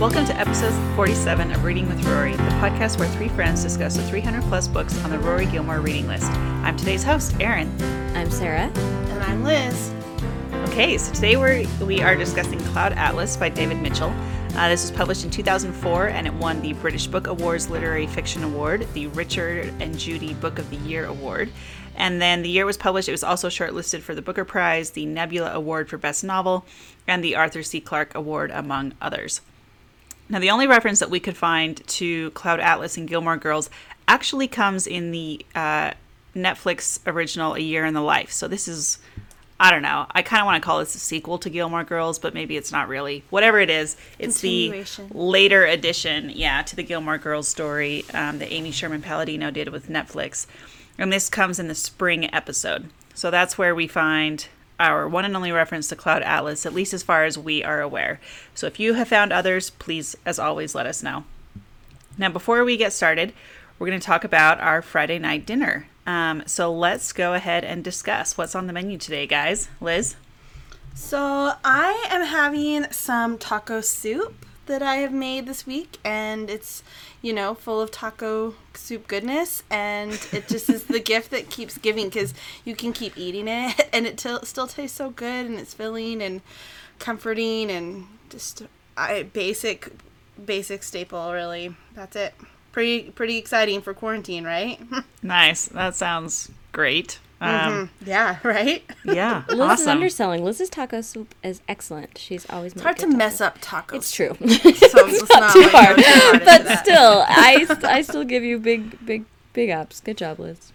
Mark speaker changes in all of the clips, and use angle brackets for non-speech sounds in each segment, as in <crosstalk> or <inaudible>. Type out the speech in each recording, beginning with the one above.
Speaker 1: Welcome to episode 47 of Reading with Rory, the podcast where three friends discuss the 300 plus books on the Rory Gilmore reading list. I'm today's host, Erin.
Speaker 2: I'm Sarah.
Speaker 3: And I'm Liz.
Speaker 1: Okay, so today we're, we are discussing Cloud Atlas by David Mitchell. Uh, this was published in 2004 and it won the British Book Awards Literary Fiction Award, the Richard and Judy Book of the Year Award. And then the year was published, it was also shortlisted for the Booker Prize, the Nebula Award for Best Novel, and the Arthur C. Clarke Award, among others. Now, the only reference that we could find to Cloud Atlas and Gilmore Girls actually comes in the uh, Netflix original A Year in the Life. So this is, I don't know, I kind of want to call this a sequel to Gilmore Girls, but maybe it's not really. Whatever it is, it's the later addition, yeah, to the Gilmore Girls story um, that Amy Sherman Palladino did with Netflix. And this comes in the spring episode. So that's where we find our one and only reference to Cloud Atlas, at least as far as we are aware. So if you have found others, please, as always, let us know. Now, before we get started, we're going to talk about our Friday night dinner. Um, so let's go ahead and discuss what's on the menu today, guys. Liz?
Speaker 3: So I am having some taco soup that I have made this week, and it's, you know, full of taco soup goodness, and it just is the <laughs> gift that keeps giving because you can keep eating it, <laughs> and it t- still tastes so good, and it's filling and comforting, and just I basic, basic staple. Really, that's it. Pretty pretty exciting for quarantine, right? <laughs>
Speaker 1: nice. That sounds great. Um,
Speaker 3: mm-hmm. Yeah, <laughs> right?
Speaker 1: Yeah.
Speaker 2: Liz
Speaker 1: awesome.
Speaker 2: is underselling. Liz's taco soup is excellent. She's always
Speaker 3: It's hard to mess up tacos.
Speaker 2: It's true.
Speaker 3: so <laughs> it's not
Speaker 2: too
Speaker 3: like
Speaker 2: hard.
Speaker 3: hard
Speaker 2: but
Speaker 3: that.
Speaker 2: still, <laughs> I, I still give you big, big, big ups. Good job, Liz.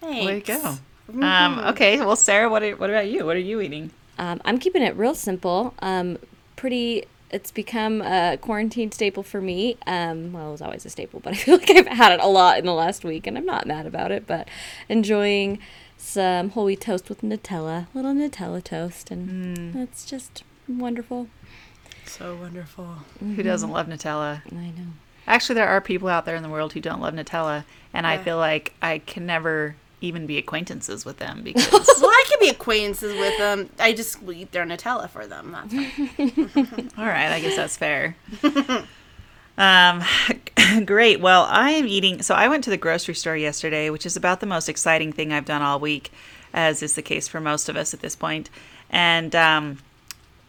Speaker 3: Thanks.
Speaker 1: Way to go. Um, okay. Well, Sarah, what, are, what about you? What are you eating?
Speaker 2: Um, I'm keeping it real simple. Um, pretty. It's become a quarantine staple for me. Um, well, it was always a staple, but I feel like I've had it a lot in the last week, and I'm not mad about it. But enjoying some whole wheat toast with Nutella, little Nutella toast, and
Speaker 1: Mm.
Speaker 2: it's just wonderful.
Speaker 3: So wonderful.
Speaker 1: Who doesn't love Nutella?
Speaker 2: I know.
Speaker 1: Actually, there are people out there in the world who don't love Nutella, and I feel like I can never even be acquaintances with them <laughs> because
Speaker 3: Well, I can be acquaintances with them. I just will eat their Nutella for them. That's
Speaker 1: all <laughs> right, I guess that's fair. <laughs> um, <laughs> great. Well, I am eating. So I went to the grocery store yesterday, which is about the most exciting thing I've done all week, as is the case for most of us at this point. And um,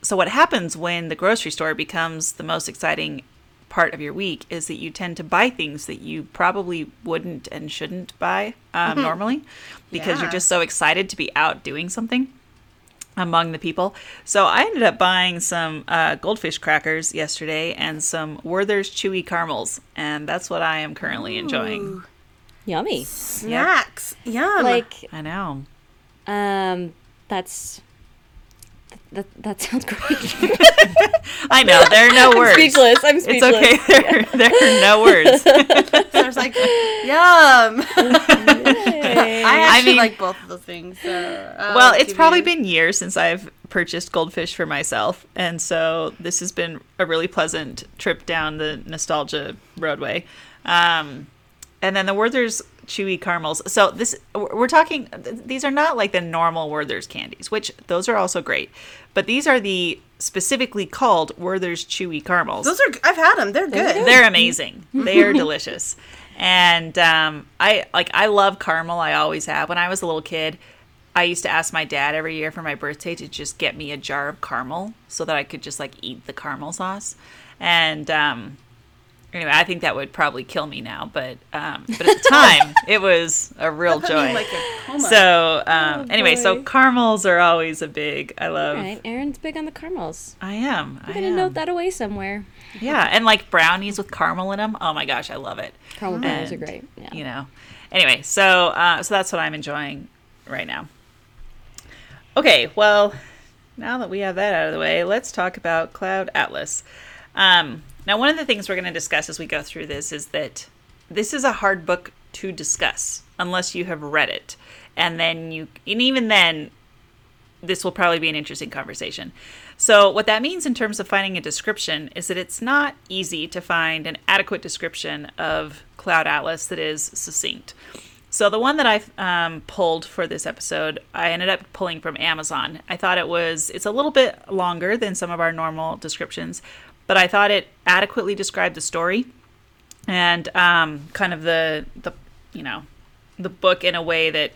Speaker 1: so what happens when the grocery store becomes the most exciting part of your week is that you tend to buy things that you probably wouldn't and shouldn't buy um, normally because you're just so excited to be out doing something among the people. So I ended up buying some uh, goldfish crackers yesterday and some Werther's chewy caramels, and that's what I am currently enjoying.
Speaker 2: Yummy.
Speaker 3: Snacks. Yum.
Speaker 2: Like,
Speaker 1: I know.
Speaker 2: um, that's. That, that sounds great. <laughs>
Speaker 1: I know. There are no
Speaker 2: I'm
Speaker 1: words.
Speaker 2: speechless. I'm speechless.
Speaker 1: It's okay. <laughs> There, there are no words. <laughs>
Speaker 3: there's like, yum. I
Speaker 1: I
Speaker 3: actually
Speaker 1: mean-
Speaker 3: like both of those things. So I'll
Speaker 1: well, it's probably
Speaker 3: you-
Speaker 1: been years since I've purchased goldfish for myself, and so this has been a really pleasant trip down the nostalgia roadway. Um, and then the Werther's chewy caramels. So this we're talking. These are not like the normal Werther's candies, which those are also great, but these are the specifically called Werther's chewy caramels.
Speaker 3: Those are. I've had them. They're good.
Speaker 1: They're amazing. They are delicious. <laughs> And um, I like I love caramel. I always have. When I was a little kid, I used to ask my dad every year for my birthday to just get me a jar of caramel so that I could just like eat the caramel sauce. And um, anyway, I think that would probably kill me now, but um, but at the time <laughs> it was a real
Speaker 3: Put me in,
Speaker 1: joy.
Speaker 3: like a
Speaker 1: so um, anyway, so caramels are always a big. I love.
Speaker 2: right, Erin's big on the caramels.
Speaker 1: I am.
Speaker 2: I'm gonna
Speaker 1: am.
Speaker 2: note that away somewhere.
Speaker 1: Yeah, and like brownies with caramel in them. Oh my gosh, I love it.
Speaker 2: Caramel brownies are great. Yeah.
Speaker 1: You know. Anyway, so uh, so that's what I'm enjoying right now. Okay, well, now that we have that out of the way, let's talk about Cloud Atlas. Um, now, one of the things we're going to discuss as we go through this is that this is a hard book to discuss unless you have read it, and then you, and even then, this will probably be an interesting conversation. So, what that means in terms of finding a description is that it's not easy to find an adequate description of Cloud Atlas that is succinct. So the one that I um, pulled for this episode, I ended up pulling from Amazon. I thought it was it's a little bit longer than some of our normal descriptions, but I thought it adequately described the story and um, kind of the the you know the book in a way that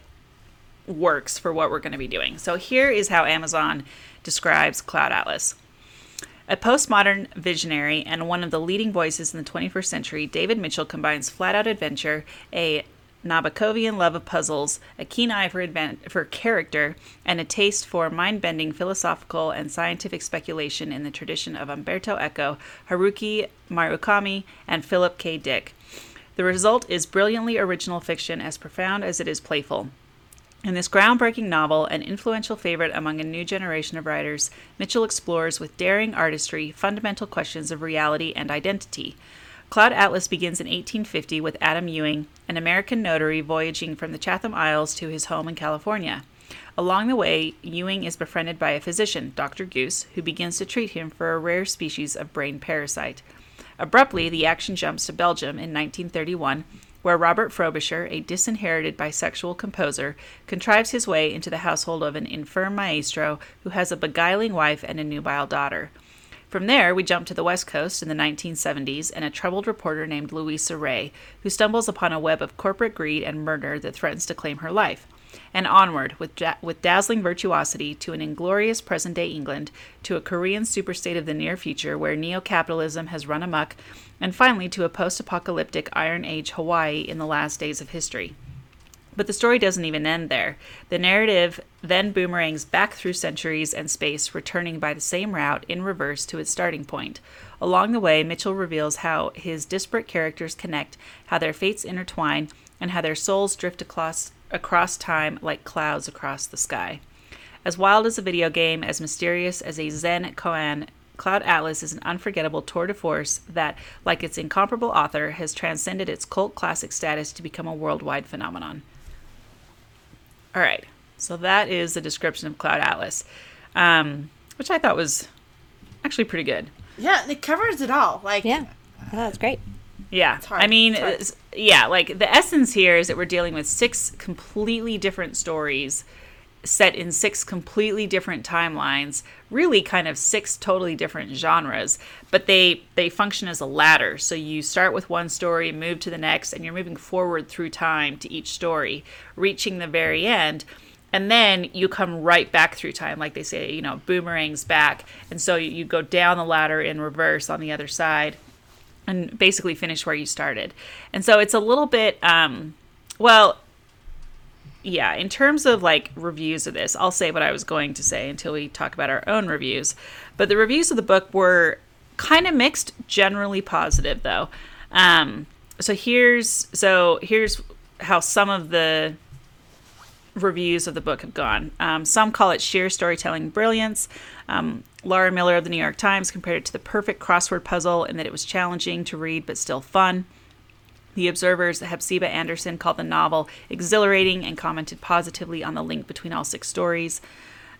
Speaker 1: works for what we're going to be doing. So here is how Amazon describes Cloud Atlas. A postmodern visionary and one of the leading voices in the 21st century, David Mitchell combines flat out adventure, a Nabokovian love of puzzles, a keen eye for, advan- for character, and a taste for mind bending philosophical and scientific speculation in the tradition of Umberto Eco, Haruki Murakami, and Philip K. Dick. The result is brilliantly original fiction as profound as it is playful. In this groundbreaking novel, an influential favorite among a new generation of writers, Mitchell explores with daring artistry fundamental questions of reality and identity. Cloud Atlas begins in 1850 with Adam Ewing, an American notary voyaging from the Chatham Isles to his home in California. Along the way, Ewing is befriended by a physician, Dr. Goose, who begins to treat him for a rare species of brain parasite. Abruptly, the action jumps to Belgium in 1931, where Robert Frobisher, a disinherited bisexual composer, contrives his way into the household of an infirm maestro who has a beguiling wife and a nubile daughter. From there, we jump to the West Coast in the 1970s and a troubled reporter named Luisa Rey, who stumbles upon a web of corporate greed and murder that threatens to claim her life. And onward, with, da- with dazzling virtuosity, to an inglorious present day England, to a Korean superstate of the near future where neo capitalism has run amok, and finally to a post apocalyptic Iron Age Hawaii in the last days of history. But the story doesn't even end there. The narrative then boomerangs back through centuries and space, returning by the same route in reverse to its starting point. Along the way, Mitchell reveals how his disparate characters connect, how their fates intertwine, and how their souls drift across, across time like clouds across the sky. As wild as a video game, as mysterious as a Zen koan, Cloud Atlas is an unforgettable tour de force that, like its incomparable author, has transcended its cult classic status to become a worldwide phenomenon. All right, so that is the description of Cloud Atlas, um, which I thought was actually pretty good.
Speaker 3: Yeah, it covers it all. Like,
Speaker 2: Yeah, I thought that's great.
Speaker 1: Yeah,
Speaker 3: hard.
Speaker 1: I mean,
Speaker 3: It's hard.
Speaker 1: yeah, like the essence here is that we're dealing with six completely different stories set in six completely different timelines really kind of six totally different genres but they they function as a ladder so you start with one story move to the next and you're moving forward through time to each story reaching the very end and then you come right back through time like they say you know boomerangs back and so you, go down the ladder in reverse on the other side and basically finish where you started. And so it's a little bit um well yeah, in terms of like reviews of this, I'll say what I was going to say until we talk about our own reviews. But the reviews of the book were kind of mixed, generally positive though. Um so here's so here's how some of the reviews of the book have gone. Um, some call it sheer storytelling brilliance. Um, Laura Miller of the New York Times compared it to the perfect crossword puzzle in that it was challenging to read but still fun. The Observer's Hephzibah Anderson called the novel exhilarating and commented positively on the link between all six stories.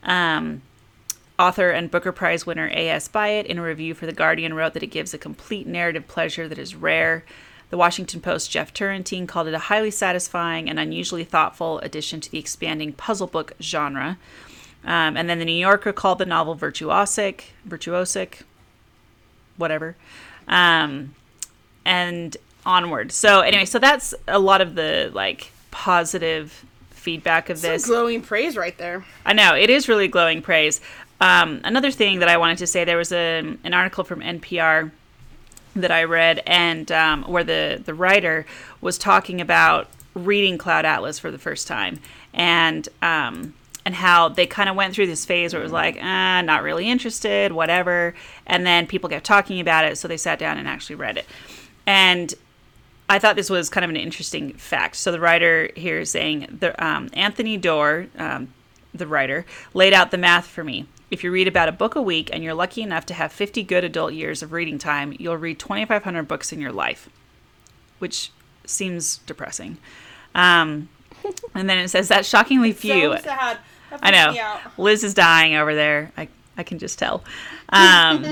Speaker 1: Um, author and Booker Prize winner A.S. Byatt, in a review for The Guardian, wrote that it gives a complete narrative pleasure that is rare. The Washington Post Jeff Turrentine called it a highly satisfying and unusually thoughtful addition to the expanding puzzle book genre. Um, and then the New Yorker called the novel virtuosic, virtuosic, whatever. Um, and onward. So anyway, so that's a lot of the like positive feedback of
Speaker 3: some
Speaker 1: this.
Speaker 3: glowing praise right there.
Speaker 1: I know it is really glowing praise. Um, another thing that I wanted to say, there was a, an article from NPR that I read, and um, where the the writer was talking about reading Cloud Atlas for the first time, and um, and how they kind of went through this phase where it was like, ah, not really interested, whatever, and then people kept talking about it, so they sat down and actually read it, and I thought this was kind of an interesting fact. So the writer here is saying the um, Anthony Doerr, um, the writer, laid out the math for me. If you read about a book a week and you're lucky enough to have 50 good adult years of reading time, you'll read 2,500 books in your life, which seems depressing. Um, <laughs> and then it says that's shockingly few.
Speaker 3: So sad. That
Speaker 1: I know. Liz is dying over there. I I can just tell. <laughs> Um,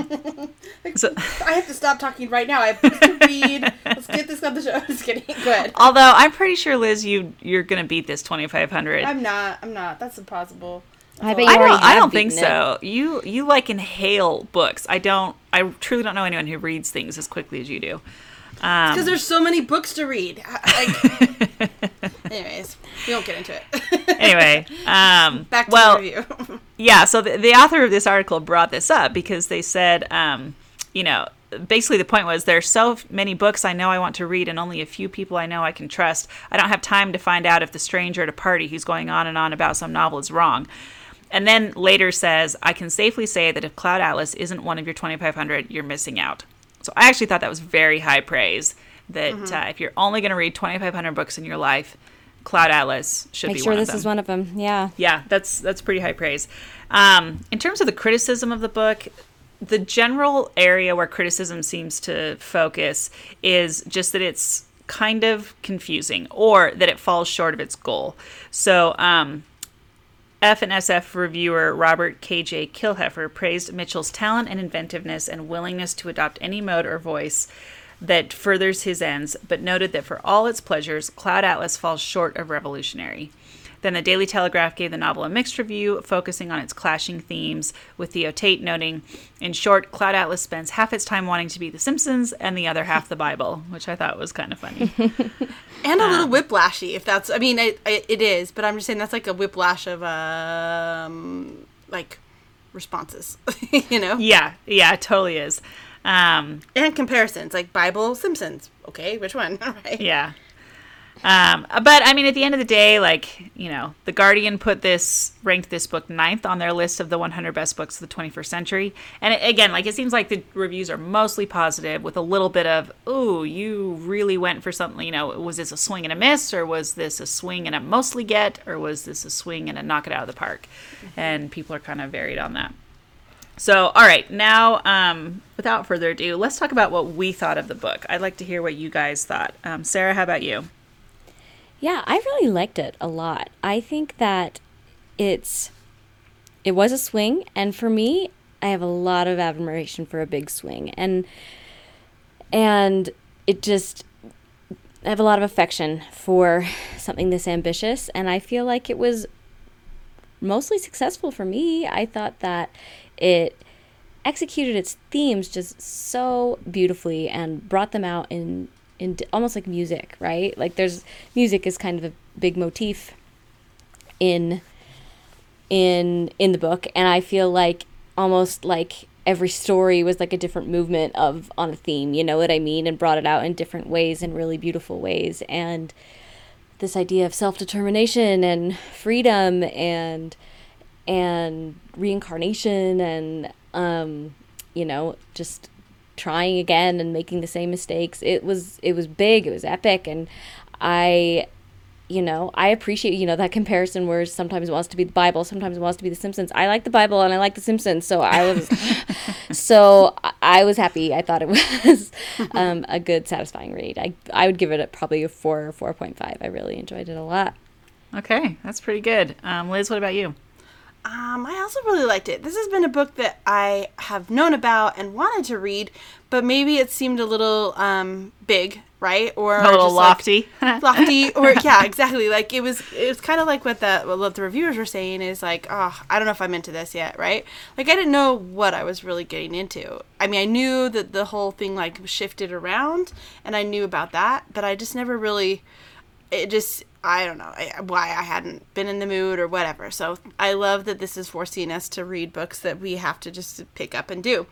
Speaker 1: so,
Speaker 3: I have to stop talking right now. I have to read. Let's get this on the show. <laughs> Just kidding. Go ahead.
Speaker 1: although I'm pretty sure Liz, you you're gonna beat this 2,500.
Speaker 3: I'm not. I'm not. That's impossible.
Speaker 2: I bet
Speaker 1: I don't.
Speaker 2: already
Speaker 1: I don't think
Speaker 2: beaten it.
Speaker 1: so. You you like inhale books. I don't. I truly don't know anyone who reads things as quickly as you do. Um,
Speaker 3: Because there's so many books to read. I- Like, <laughs> anyways, we won't get into it.
Speaker 1: anyway, um, <laughs>
Speaker 3: Back to
Speaker 1: well,
Speaker 3: the review. <laughs>
Speaker 1: yeah. So the, the author of this article brought this up because they said, um, you know, basically the point was there's so many books I know I want to read and only a few people I know I can trust. I don't have time to find out if the stranger at a party who's going on and on about some novel is wrong. And then later says, I can safely say that if Cloud Atlas isn't one of your 2,500, you're missing out. So I actually thought that was very high praise. That
Speaker 2: Mm-hmm.
Speaker 1: uh, if you're only going to read 2,500 books in your life, Cloud Atlas should
Speaker 2: Make
Speaker 1: be
Speaker 2: sure
Speaker 1: one
Speaker 2: this
Speaker 1: of them
Speaker 2: is one of them. Yeah.
Speaker 1: yeah that's that's pretty high praise um, in terms of the criticism of the book the general area where criticism seems to focus is just that it's kind of confusing or that it falls short of its goal so um, F and SF reviewer Robert KJ Killheffer praised Mitchell's talent and inventiveness and willingness to adopt any mode or voice that furthers his ends, but noted that for all its pleasures, Cloud Atlas falls short of revolutionary. Then the Daily Telegraph gave the novel a mixed review, focusing on its clashing themes, with Theo Tait noting, in short, Cloud Atlas spends half its time wanting to be The Simpsons and the other half the Bible, which I thought was kind of funny. <laughs>
Speaker 3: and a little whiplashy, if that's. I mean, it, it, it is, but I'm just saying that's like a whiplash of um, like responses, <laughs> you know,
Speaker 1: yeah, yeah, it totally is. Um,
Speaker 3: and comparisons, like Bible, Simpsons. Okay, which one? <laughs> right.
Speaker 1: Yeah. Um, but I mean, at the end of the day, like you know, the Guardian put this ranked this book ninth on their list of the 100 best books of the 21st century. And it, again, like it seems like the reviews are mostly positive, with a little bit of, "Ooh, you really went for something." You know, was this a swing and a miss, or was this a swing and a mostly get, or was this a swing and a knock it out of the park? And people are kind of varied on that. So, all right, now, um, without further ado, let's talk about what we thought of the book. I'd like to hear what you guys thought. Um, Sarah, how about you?
Speaker 2: Yeah, I really liked it a lot. I think that it's it was a swing and for me, I have a lot of admiration for a big swing and and it just I have a lot of affection for <laughs> something this ambitious and I feel like it was mostly successful for me. I thought that it executed its themes just so beautifully and brought them out in in almost like music, right? Like there's music is kind of a big motif in in in the book and I feel like almost like every story was like a different movement of on a theme, you know what I mean, and brought it out in different ways in really beautiful ways and this idea of self-determination and freedom and and reincarnation and um you know just trying again and making the same mistakes. It was it was big. It was epic. And i you know i appreciate you know that comparison where sometimes it wants to be the bible sometimes it wants to be the simpsons. I like the bible and i like the simpsons. So i was <laughs> so I- was happy. I thought it was <laughs> um, a good satisfying read. I i would give it a, probably a 4 or 4.5 i really enjoyed it a lot.
Speaker 1: Okay, that's pretty good. Um, Liz, what about you?
Speaker 3: Um, I also really liked it. This has been a book that I have known about and wanted to read, but maybe it seemed a little um, big, right? Or
Speaker 1: A little
Speaker 3: just, like,
Speaker 1: lofty. <laughs>
Speaker 3: lofty, or yeah, exactly. Like it was, it was kind of like what the what the reviewers were saying is like, oh, I don't know if I'm into this yet, right? Like I didn't know what I was really getting into. I mean, I knew that the whole thing like shifted around, and I knew about that, but I just never really it just I don't know why I hadn't been in the mood or whatever. So I love that this is forcing us to read books that we have to just pick up and do.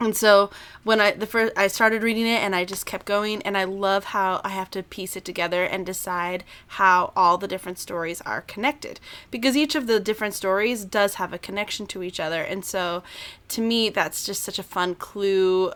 Speaker 3: And so when I the first I started reading it and I just kept going and I love how I have to piece it together and decide how all the different stories are connected because each of the different stories does have a connection to each other and so to me that's just such a fun clue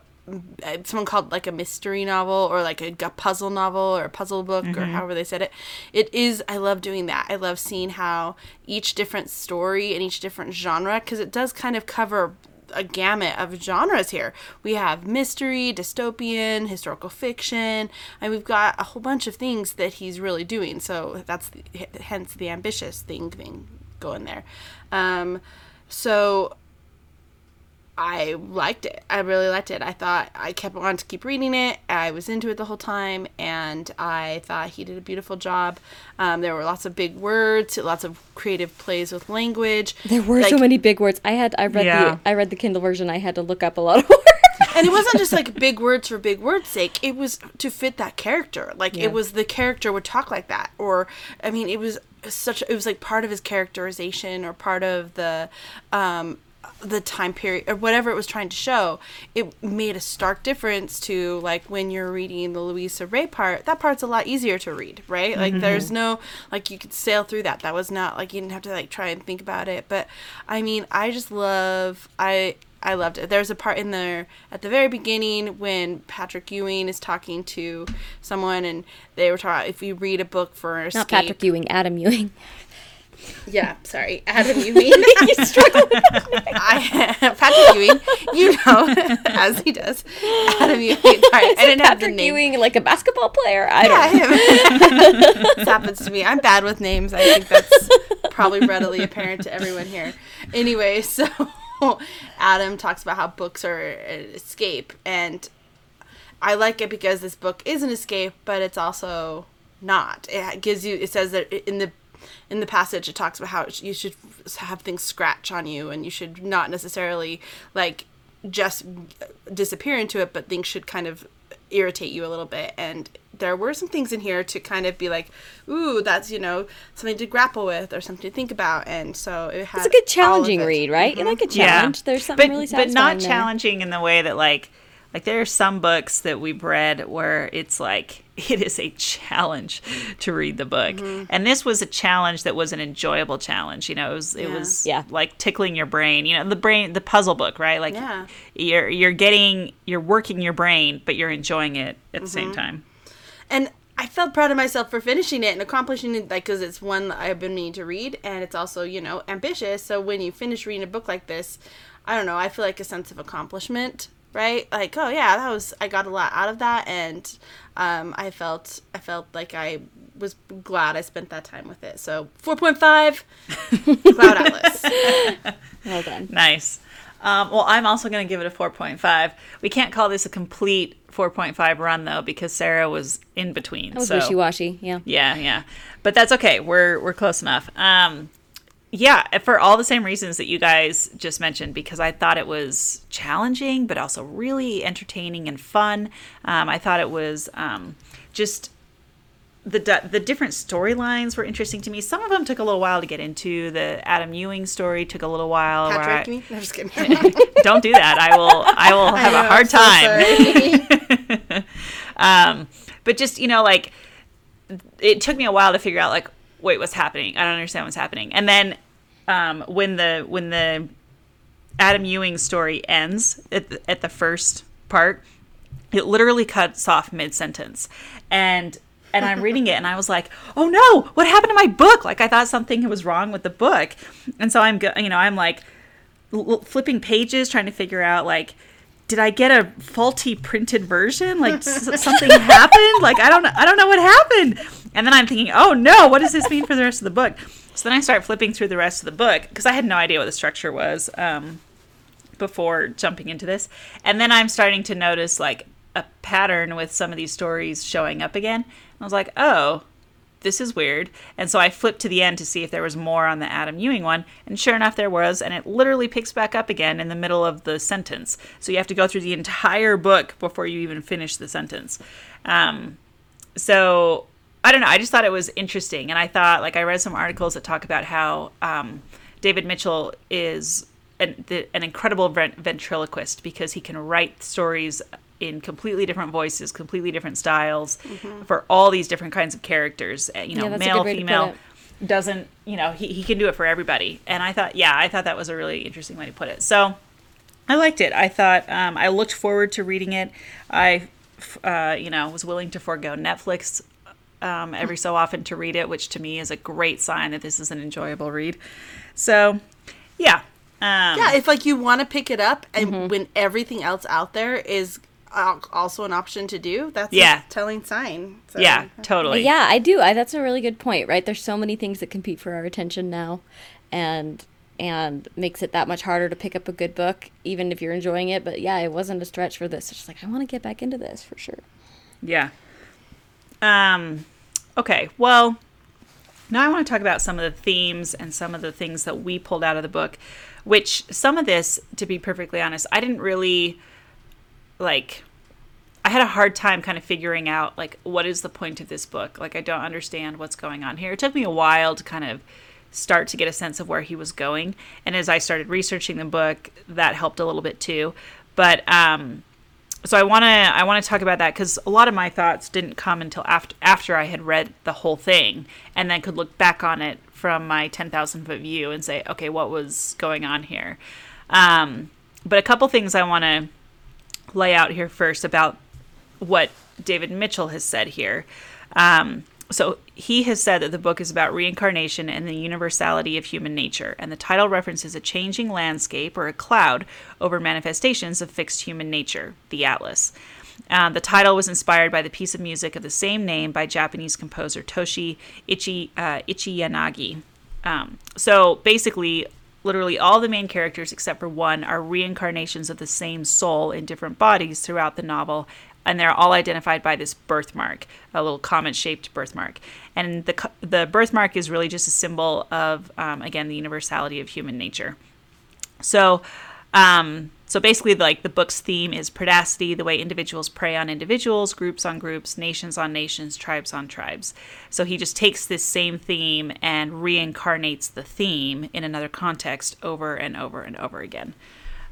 Speaker 3: someone called like a mystery novel or like a gu- puzzle novel or a puzzle book or however they said it. It is i love doing that. I love seeing how each different story and each different genre because it does kind of cover a gamut of genres here. We have mystery dystopian historical fiction and we've got a whole bunch of things that he's really doing. So that's the, hence the ambitious thing thing going there. Um, so I liked it. I really liked it. I thought I kept wanting to keep reading it. I was into it the whole time, and I thought he did a beautiful job. Um, there were lots of big words, lots of creative plays with language.
Speaker 2: There were
Speaker 3: Like,
Speaker 2: so many big words. I had I read
Speaker 1: Yeah.
Speaker 2: the I read the Kindle version. I had to look up a lot of <laughs> words.
Speaker 3: and it wasn't just like big words for big words sake it was to fit that character like
Speaker 2: Yeah.
Speaker 3: it was the character would talk like that or i mean it was such it was like part of his characterization or part of the um the time period or whatever it was trying to show it made a stark difference to like when you're reading the luisa rey part that part's a lot easier to read right like mm-hmm. there's no like you could sail through that that was not like you didn't have to like try and think about it but i mean i just love i I loved it. There's a part in there at the very beginning when Patrick Ewing is talking to someone, and they were talking. If you read a book for escape,
Speaker 2: Not Patrick Ewing, Adam Ewing. <laughs>
Speaker 3: yeah, sorry, Adam Ewing. you <laughs> struggle. I, <laughs> Patrick Ewing, you know, <laughs> as he does. Adam Ewing. Sorry, I didn't have the name.
Speaker 2: Ewing, like a basketball player. I don't.
Speaker 3: Yeah,
Speaker 2: know.
Speaker 3: this happens to me. I'm bad with names. I think that's probably readily apparent to everyone here. Anyway, so Adam talks about how books are an escape, and I like it because this book is an escape, but it's also not. It gives you. It says that in the in the passage it talks about how you should have things scratch on you, and you should not necessarily like just disappear into it, but things should kind of irritate you a little bit. And there were some things in here to kind of be like, ooh, that's you know something to grapple with or something to think about. And so it had
Speaker 2: It's a good challenging read, right? You like a mm-hmm. challenge. There's something really
Speaker 1: but
Speaker 2: satisfying
Speaker 1: not
Speaker 2: there.
Speaker 1: challenging in the way that like like there are some books that we've read where it's like <laughs> it is a challenge to read the book
Speaker 2: Mm-hmm.
Speaker 1: and this was a challenge that was an enjoyable challenge you know it was it
Speaker 3: Yeah.
Speaker 1: was
Speaker 2: Yeah.
Speaker 1: like tickling your brain you know the brain the puzzle book right like
Speaker 3: Yeah.
Speaker 1: you're you're getting you're working your brain but you're enjoying it at the
Speaker 2: Mm-hmm.
Speaker 1: same time
Speaker 3: and I felt proud of myself for finishing it and accomplishing it, like because it's one that I've been meaning to read, and it's also you know ambitious. So when you finish reading a book like this, I don't know, I feel like a sense of accomplishment, right? Like oh yeah, that was I got a lot out of that, and um, I felt I felt like I was glad I spent that time with it. So four point five, <laughs> Cloud Atlas. <laughs>
Speaker 2: Well done.
Speaker 1: Nice. Um, well, I'm also going to give it a 4.5. We can't call this a complete 4.5 run though because Sarah was in between.
Speaker 2: That was
Speaker 1: so
Speaker 2: wishy washy. Yeah.
Speaker 1: yeah, yeah, but that's okay. We're we're close enough. Um, yeah, for all the same reasons that you guys just mentioned, because I thought it was challenging, but also really entertaining and fun. Um, I thought it was um, just the the different storylines were interesting to me. Some of them took a little while to get into. The Adam Ewing story took a little while.
Speaker 3: Patrick,
Speaker 1: I,
Speaker 3: I'm just kidding. <laughs>
Speaker 1: don't do that. I will. I will <laughs> have
Speaker 3: know,
Speaker 1: a hard
Speaker 3: I'm so
Speaker 1: time. <laughs> um, but just you know, like it took me a while to figure out, like, wait, what's happening? I don't understand what's happening. And then um, when the when the Adam Ewing story ends at the, at the first part, it literally cuts off mid sentence, and and I'm reading it, and I was like, oh no, what happened to my book? Like I thought something was wrong with the book, and so I'm go- you know I'm like l- flipping pages trying to figure out like did I get a faulty printed version? Like s- something <laughs> happened? Like I don't I don't know what happened. And then I'm thinking, "Oh no, what does this mean for the rest of the book?" So then I start flipping through the rest of the book because I had no idea what the structure was um, before jumping into this. And then I'm starting to notice like a pattern with some of these stories showing up again. And I was like, "Oh, this is weird. And so I flipped to the end to see if there was more on the Adam Ewing one. And sure enough, there was. And it literally picks back up again in the middle of the sentence. So you have to go through the entire book before you even finish the sentence. Um, so I don't know. I just thought it was interesting. And I thought, like, I read some articles that talk about how um, David Mitchell is an, the, an incredible ventriloquist because he can write stories in completely different voices, completely different styles for all these different kinds of characters. uh, You know,
Speaker 2: Yeah,
Speaker 1: male,
Speaker 2: good way to put
Speaker 1: female. Doesn't you know he, he can do it for everybody, and I thought yeah I thought that was a really interesting way to put it. So I liked it. I thought um, I looked forward to reading it. i uh, you know, was willing to forego Netflix um, every so often to read it, which to me is a great sign that this is an enjoyable read. So, yeah, um,
Speaker 3: Yeah, if like you want to pick it up and
Speaker 1: Mm-hmm.
Speaker 3: when everything else out there is also an option to do, that's
Speaker 1: Yeah.
Speaker 3: a telling sign. So,
Speaker 1: yeah, totally.
Speaker 2: Yeah, I do. I, that's a really good point, right? There's so many things that compete for our attention now, and and makes it that much harder to pick up a good book, even if you're enjoying it. But yeah, it wasn't a stretch for this. It's just like I want to get back into this for sure.
Speaker 1: Yeah. Um. Okay. Well, now I want to talk about some of the themes and some of the things that we pulled out of the book. Which some of this, to be perfectly honest, I didn't really like I had a hard time kind of figuring out like what is the point of this book? Like I don't understand what's going on here. It took me a while to kind of start to get a sense of where he was going. And as I started researching the book, that helped a little bit too. But um, so I want to I want to talk about that because a lot of my thoughts didn't come until after after I had read the whole thing and then could look back on it from my ten thousand foot view and say, okay, what was going on here? Um, but a couple things I want to lay out here first about what David Mitchell has said here. Um, so he has said that the book is about reincarnation and the universality of human nature, and the title references a changing landscape or a cloud over manifestations of fixed human nature, the Atlas. Um, the title was inspired by the piece of music of the same name by Japanese composer Toshi Ichi, uh, Ichiyanagi. Um, so basically, literally all the main characters except for one are reincarnations of the same soul in different bodies throughout the novel and they're all identified by this birthmark, a little comet-shaped birthmark. And the the birthmark is really just a symbol of, um, again, the universality of human nature. So, um, so basically, like the book's theme is predacity, the way individuals prey on individuals, groups on groups, nations on nations, tribes on tribes. So he just takes this same theme and reincarnates the theme in another context over and over and over again.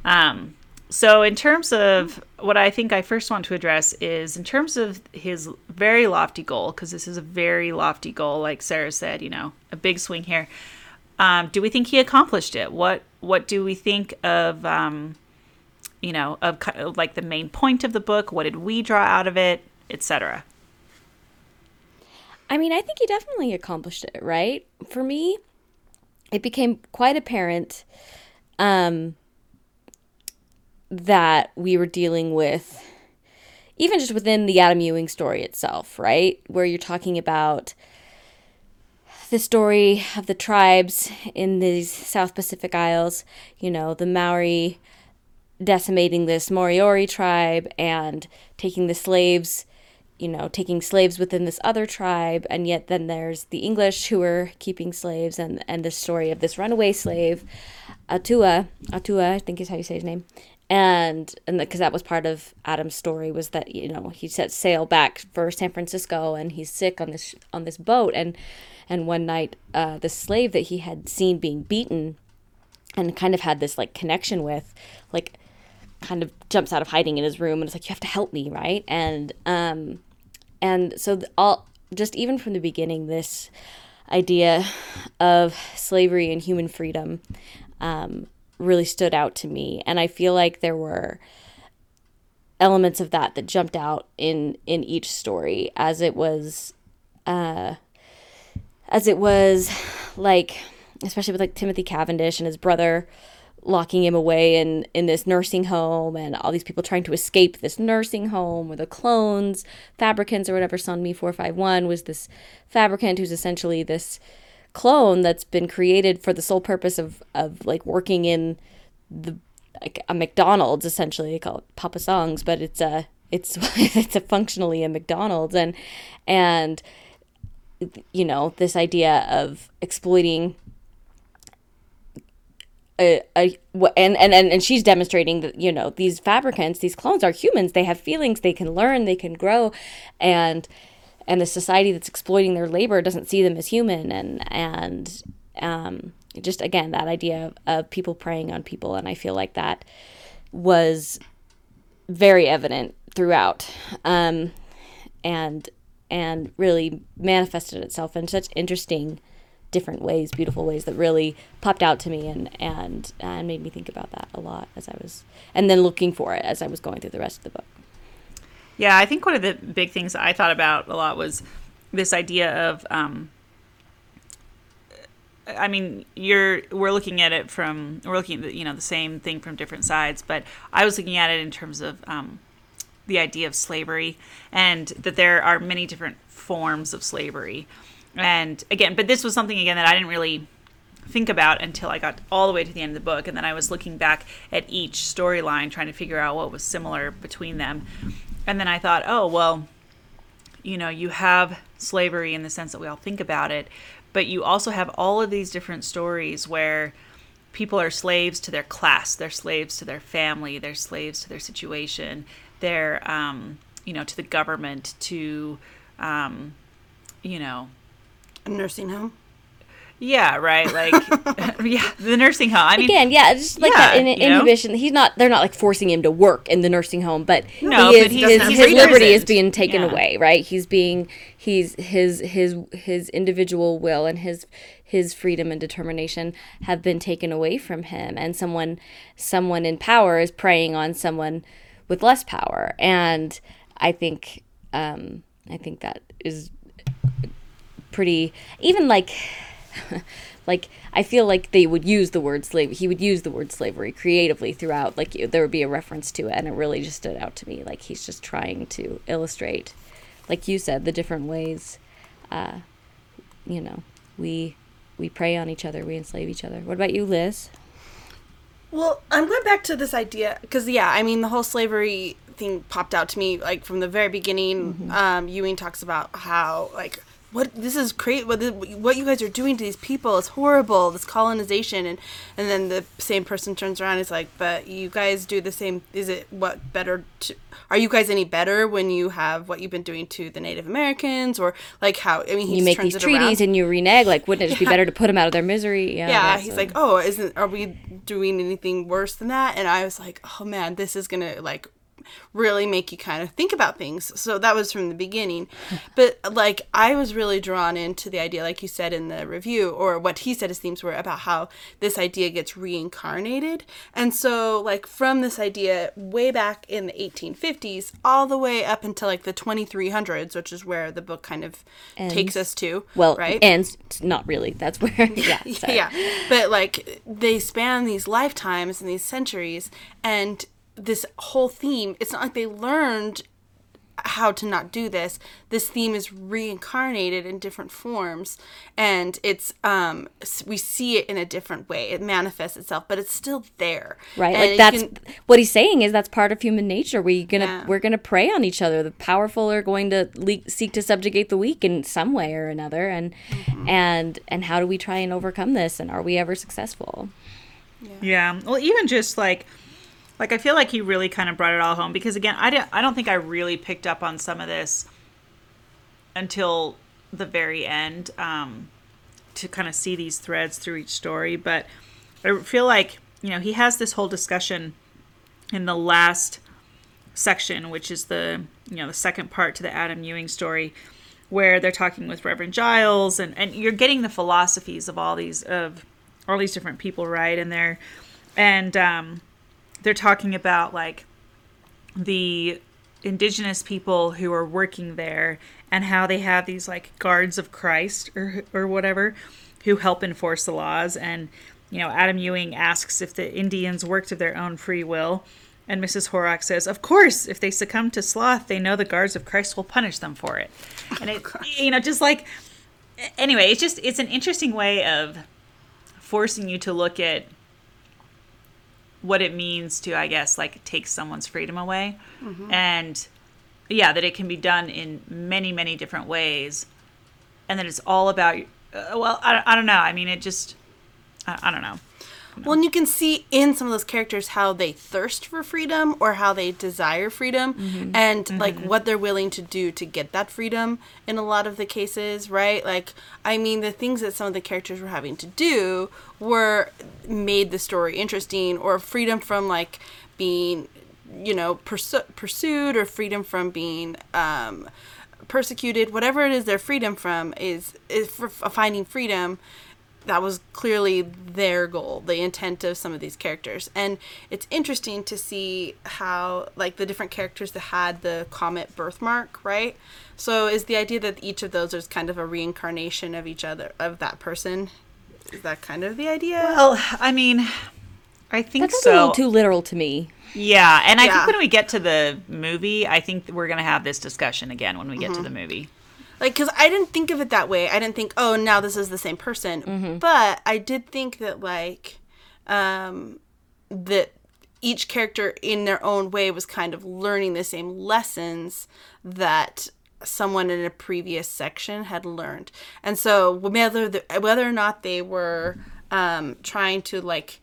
Speaker 1: Um, so, in terms of what I think I first want to address is in terms of his very lofty goal, because this is a very lofty goal, like Sarah said, you know, a big swing here. Um, do we think he accomplished it? What What do we think of, um, you know, of, of like the main point of the book? What did we draw out of it, etc.
Speaker 2: I mean, I think he definitely accomplished it, right? For me, it became quite apparent. Um, that we were dealing with, even just within the Adam Ewing story itself, right? Where you're talking about the story of the tribes in these South Pacific Isles, you know, the Maori decimating this Moriori tribe and taking the slaves, you know, taking slaves within this other tribe, and yet then there's the English who are keeping slaves, and and the story of this runaway slave, Atua, Atua, I think is how you say his name, and and because that was part of Adam's story was that you know he set sail back for San Francisco and he's sick on this on this boat. And and one night uh, the slave that he had seen being beaten and kind of had this like connection with like kind of jumps out of hiding in his room and it's like you have to help me right? And um and so all just even from the beginning this idea of slavery and human freedom um, really stood out to me. And i feel like there were elements of that that jumped out in in each story as it was uh as it was like especially with like timothy cavendish and his brother locking him away in in this nursing home and all these people trying to escape this nursing home or the clones fabricants or whatever Sonmi 451 was this fabricant who's essentially this clone that's been created for the sole purpose of of like working in the like a McDonald's essentially. They call it Papa Songs, but it's a it's <laughs> it's a functionally a McDonald's. And and you know this idea of exploiting a, a and, and and she's demonstrating that you know these fabricants these clones are humans. They have feelings. They can learn. They can grow. And and the society that's exploiting their labor doesn't see them as human. And and um, just again that idea of, of people preying on people. And i feel like that was very evident throughout um, and and really manifested itself in such interesting different ways beautiful ways that really popped out to me and and and made me think about that a lot as i was and then looking for it as i was going through the rest of the book
Speaker 1: yeah, I think one of the big things I thought about a lot was this idea of um, I mean, you're we're looking at it from we're looking at you know the same thing from different sides, but I was looking at it in terms of um, the idea of slavery and that there are many different forms of slavery. And again, but this was something again that I didn't really think about until I got all the way to the end of the book. And then I was looking back at each storyline, trying to figure out what was similar between them. And then I thought, oh, well, you know, you have slavery in the sense that we all think about it, but you also have all of these different stories where people are slaves to their class, they're slaves to their family, they're slaves to their situation, they're, um, you know, to the government, to, um, you know,
Speaker 3: A nursing home.
Speaker 1: Yeah, right, like, <laughs> <laughs> yeah, the nursing home. I mean,
Speaker 2: Again, yeah, just like
Speaker 1: Yeah,
Speaker 2: that in,
Speaker 1: you know?
Speaker 2: inhibition. He's not. They're not like forcing him to work in the nursing home, but
Speaker 1: No,
Speaker 2: he
Speaker 1: but he
Speaker 2: his, his liberty is being taken
Speaker 1: Yeah.
Speaker 2: away. Right? He's being he's his his his individual will and his his freedom and determination have been taken away from him, and someone someone in power is preying on someone with less power, and I think um, I think that is pretty even like <laughs> like I feel like they would use the word slave. He would use the word slavery creatively throughout. Like there would be a reference to it, and it really just stood out to me. Like he's just trying to illustrate, like you said, the different ways. Uh, you know, we we prey on each other, we enslave each other. What about you, Liz?
Speaker 3: Well, I'm going back to this idea because, yeah, I mean, the whole slavery thing popped out to me like from the very beginning. Um, Ewing talks about how like what this is crazy. What what you guys are doing to these people is horrible. This colonization, and and then the same person turns around and is like, but you guys do the same. Is it what better? To, are you guys any better when you have what you've been doing to the Native Americans or like how? I mean, he
Speaker 2: You make these
Speaker 3: it around.
Speaker 2: treaties and you renege. Like, wouldn't it just be better to put them out of their misery? Yeah,
Speaker 3: yeah he's
Speaker 2: a-
Speaker 3: like oh isn't are we doing anything worse than that and i was like oh man this is gonna like really make you kind of think about things. So that was from the beginning. But like i was really drawn into the idea like you said in the review or what he said his themes were about how this idea gets reincarnated. And so like from this idea way back in the 1850s all the way up until like the 2300s which is where the book kind of takes us to
Speaker 2: well,
Speaker 3: right?
Speaker 2: and not really. That's where. <laughs> Yeah, <laughs>
Speaker 3: yeah. but like they span these lifetimes and these centuries and this whole theme it's not like they learned how to not do this this theme is reincarnated in different forms and it's um we see it in a different way it manifests itself but it's still there
Speaker 2: right
Speaker 3: And
Speaker 2: like that's
Speaker 3: can-
Speaker 2: what he's saying is that's part of human nature We're gonna
Speaker 3: Yeah.
Speaker 2: we're gonna prey on each other the powerful are going to le- seek to subjugate the weak in some way or another and
Speaker 3: Mm-hmm.
Speaker 2: and and how do we try and overcome this and are we ever successful
Speaker 1: Yeah. Well, even just like, like I feel like he really kind of brought it all home because again, I don't, I don't think I really picked up on some of this until the very end um, to kind of see these threads through each story. But I feel like you know he has this whole discussion in the last section, which is the you know the second part to the Adam Ewing story, where they're talking with Reverend Giles, and and you're getting the philosophies of all these of all these different people, right? And they're and um, they're talking about like the indigenous people who are working there and how they have these like guards of Christ or or whatever who help enforce the laws. And you know Adam Ewing asks if the Indians worked of their own free will. And Mrs. Horrox says of course if they succumb to sloth they know the guards of Christ will punish them for it. <laughs> And it you know just like anyway it's just it's an interesting way of forcing you to look at what it means to i guess like take someone's freedom away. And yeah that it can be done in many many different ways. And that it's all about uh, well I, I don't know. I mean it just I, I don't know
Speaker 3: Well, and you can see in some of those characters how they thirst for freedom or how they desire freedom and like what they're willing to do to get that freedom in a lot of the cases, right? Like, I mean, the things that some of the characters were having to do were made the story interesting or freedom from like being, you know, pursued or freedom from being, um, persecuted whatever it is their freedom from is is for finding freedom that was clearly their goal, the intent of some of these characters. And it's interesting to see how, like, the different characters that had the comet birthmark, right? So, is the idea that each of those is kind of a reincarnation of each other, of that person? Is that kind of the idea?
Speaker 1: well i mean i think
Speaker 2: that's a
Speaker 1: so
Speaker 2: little too literal to me
Speaker 1: yeah and i
Speaker 3: Yeah.
Speaker 1: think when we get to the movie i think we're gonna have this discussion again when we get to mm-hmm. the movie
Speaker 3: like because I didn't think of it that way. I didn't think, oh, now this is the same person. But I did think that like um, that each character in their own way was kind of learning the same lessons that someone in a previous section had learned. And so whether the, whether or not they were um, trying to like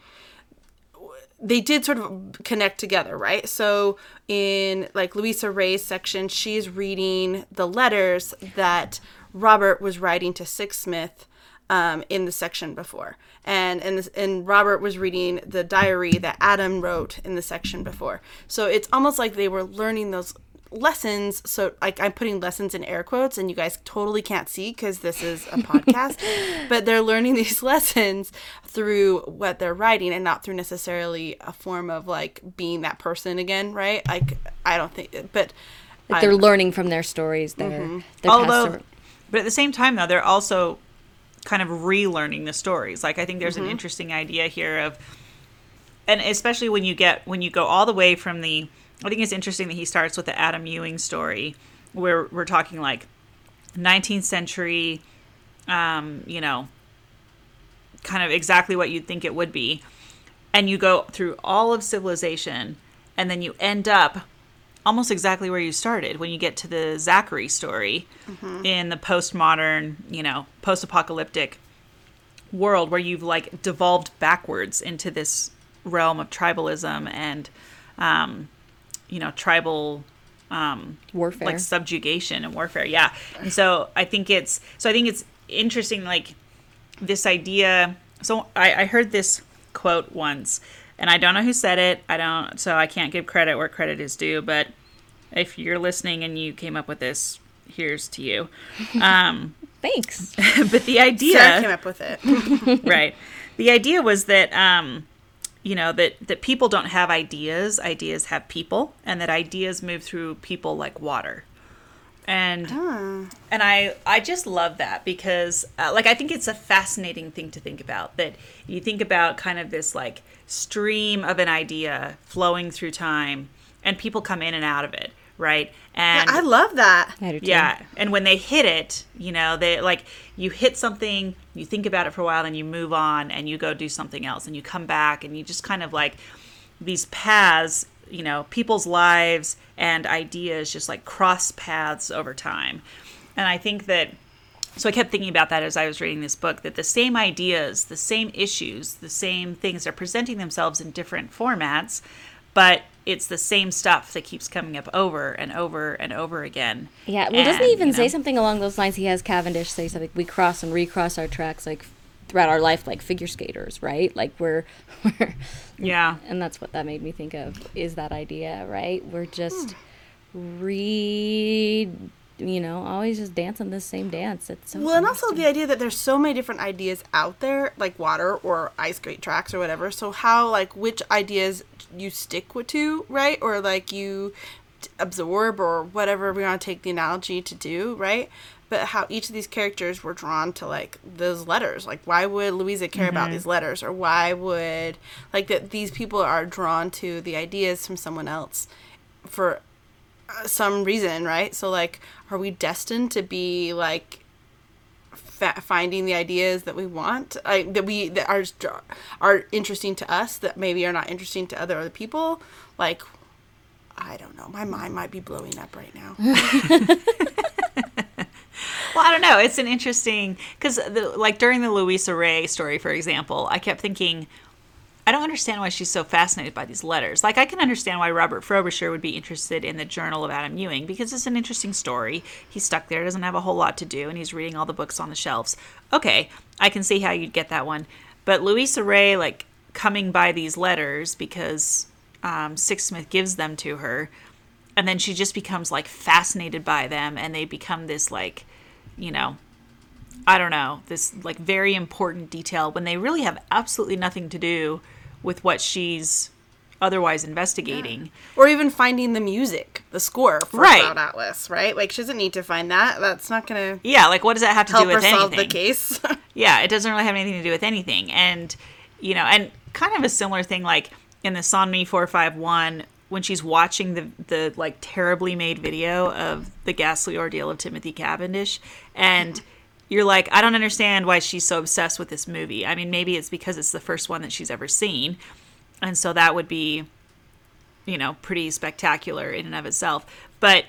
Speaker 3: they did sort of connect together, right? So in like Luisa Rey's section, she's reading the letters that Robert was writing to Sixsmith um, in the section before, and and and Robert was reading the diary that Adam wrote in the section before. So it's almost like they were learning those lessons so like i'm putting lessons in air quotes and you guys totally can't see because this is a podcast <laughs> but they're learning these <laughs> lessons through what they're writing and not through necessarily a form of like being that person again right like i don't think but
Speaker 2: Like they're learning from their stories. Their,
Speaker 3: Mm-hmm.
Speaker 2: their
Speaker 1: Although,
Speaker 2: past-
Speaker 1: but at the same time, though, they're also kind of relearning the stories. Like I think there's
Speaker 3: Mm-hmm.
Speaker 1: an interesting idea here of, and especially when you get when you go all the way from the. I think it's interesting that he starts with the Adam Ewing story, where we're talking like 19th century, um, you know, kind of exactly what you'd think it would be, and you go through all of civilization, and then you end up almost exactly where you started when you get to the Zachary story in the postmodern, you know, post-apocalyptic world where you've like devolved backwards into this realm of tribalism and um you know tribal um
Speaker 2: warfare.
Speaker 1: like subjugation and warfare yeah and so i think it's so i think it's interesting like this idea so I, I heard this quote once and i don't know who said it i don't so i can't give credit where credit is due but if you're listening and you came up with this here's to you um <laughs>
Speaker 2: Thanks. <laughs>
Speaker 1: but the idea
Speaker 3: sarah came up with it <laughs>
Speaker 1: right. The idea was that um, you know that that people don't have ideas, ideas have people, and that ideas move through people like water. And and I I just love that because uh, like I think it's a fascinating thing to think about that you think about kind of this like stream of an idea flowing through time and people come in and out of it, right? And
Speaker 3: i love that
Speaker 2: I
Speaker 1: yeah, and when they hit it, you know, they like you hit something, you think about it for a while, then you move on and you go do something else, and you come back, and you just kind of like these paths, you know, people's lives and ideas just like cross paths over time, and I think that. So I kept thinking about that as I was reading this book that the same ideas, the same issues, the same things are presenting themselves in different formats, but it's the same stuff that keeps coming up over and over and over again.
Speaker 2: Yeah, well, doesn't he even
Speaker 1: you
Speaker 2: say something along those lines? He has Cavendish say something. We cross and recross our tracks like throughout our life, like figure skaters, right? Like we're, <laughs> we're
Speaker 1: Yeah.
Speaker 2: and that's what that made me think of is that idea, right? We're just hmm. re, you know, always just dancing this same dance. It's so
Speaker 3: Well, and also the idea that there's so many different ideas out there, like water or ice skate tracks or whatever. So how, like, which ideas you stick with to, right? Or like you absorb or whatever we want to take the analogy to do, right? But how each of these characters were drawn to like those letters. Like, why would Luisa care about these letters, or why would like that these people are drawn to the ideas from someone else for uh, some reason, right? So like, are we destined to be like fa- finding the ideas that we want, like that we that are are interesting to us that maybe are not interesting to other other people? Like, I don't know. My mind might be blowing up right now. <laughs>
Speaker 1: Well, I don't know. It's an interesting because, like during the Luisa Rey story, for example, I kept thinking, I don't understand why she's so fascinated by these letters. Like, I can understand why Robert Frobisher would be interested in the Journal of Adam Ewing because it's an interesting story. He's stuck there, doesn't have a whole lot to do, and he's reading all the books on the shelves. Okay, I can see how you'd get that one. But Luisa Rey, like, coming by these letters because um, Sixsmith gives them to her, and then she just becomes like fascinated by them, and they become this like, you know, I don't know, this like very important detail when they really have absolutely nothing to do with what she's otherwise investigating.
Speaker 3: or even finding the music, the score for
Speaker 1: Right.
Speaker 3: Cloud Atlas, right? Like she doesn't need to find that. That's not gonna
Speaker 1: Yeah, like what does that have to do with anything?
Speaker 3: solve the case. <laughs>
Speaker 1: Yeah, it doesn't really have anything to do with anything. And, you know, and kind of a similar thing like in the Sonmi 451, when she's watching the the like terribly made video of the ghastly ordeal of Timothy Cavendish and mm-hmm. You're like I don't understand why she's so obsessed with this movie. I mean, maybe it's because it's the first one that she's ever seen. And so that would be you know, pretty spectacular in and of itself. But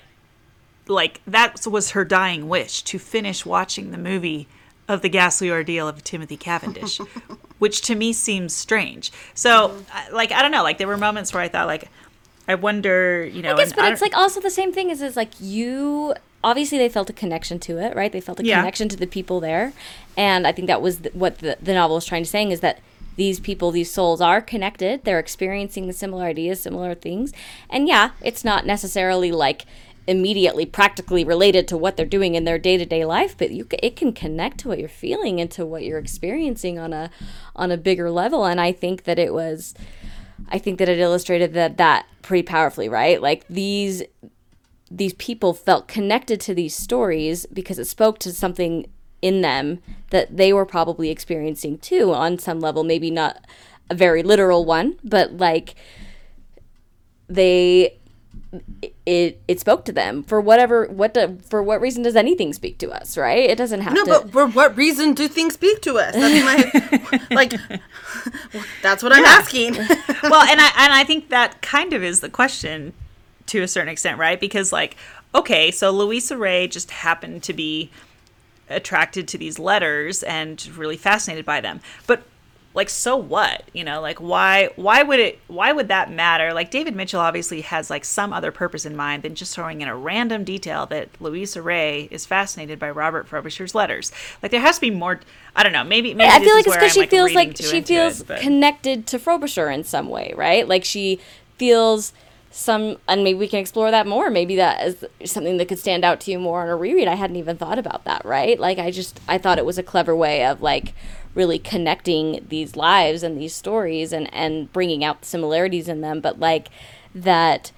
Speaker 1: like that was her dying wish to finish watching the movie of the ghastly ordeal of Timothy Cavendish, <laughs> which to me seems strange. So, like, I don't know. Like, there were moments where I thought, like, I wonder, you know.
Speaker 2: I guess, but
Speaker 1: I
Speaker 2: it's like also the same thing is is like you. Obviously, they felt a connection to it, right? They felt a
Speaker 1: Yeah.
Speaker 2: connection to the people there, and I think that was th- what the, the novel was trying to saying is that these people, these souls, are connected. They're experiencing the similar ideas, similar things, and yeah, it's not necessarily like immediately practically related to what they're doing in their day-to-day life but you it can connect to what you're feeling and to what you're experiencing on a on a bigger level and i think that it was I think that it illustrated that that pretty powerfully, right? Like these these people felt connected to these stories because it spoke to something in them that they were probably experiencing too on some level, maybe not a very literal one, but like they it it spoke to them for whatever what do, for what reason does anything speak to us, right? It doesn't have
Speaker 3: No,
Speaker 2: to
Speaker 3: but for what reason do things speak to us? That's my like. <laughs> <laughs> That's what I'm asking. <laughs>
Speaker 1: well, and I and I think that kind of is the question to a certain extent, right? Because like, okay, so Luisa Rey just happened to be attracted to these letters and really fascinated by them. But like so what? You know, like why why would it why would that matter? Like David Mitchell obviously has like some other purpose in mind than just throwing in a random detail that Luisa Rey is fascinated by Robert Frobisher's letters. Like there has to be more I don't know, maybe maybe
Speaker 2: I feel like it's because she feels like she feels
Speaker 1: it,
Speaker 2: connected to Frobisher in some way, right? Like she feels some, and maybe we can explore that more. Maybe that is something that could stand out to you more on a reread. I hadn't even thought about that, right? Like I just I thought it was a clever way of like really connecting these lives and these stories and and bringing out similarities in them, but like that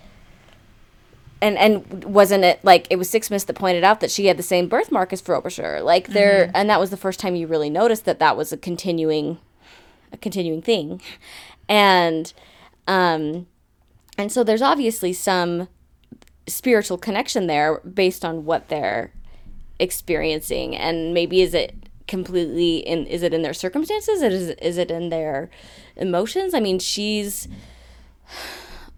Speaker 2: and and wasn't it like it was Sixsmith that pointed out that she had the same birthmark as Frobisher? Like there, and that was the first time you really noticed that that was a continuing, a continuing thing, and um, and so there's obviously some spiritual connection there based on what they're experiencing, and maybe is it completely in is it in their circumstances? Is is it in their emotions? I mean, she's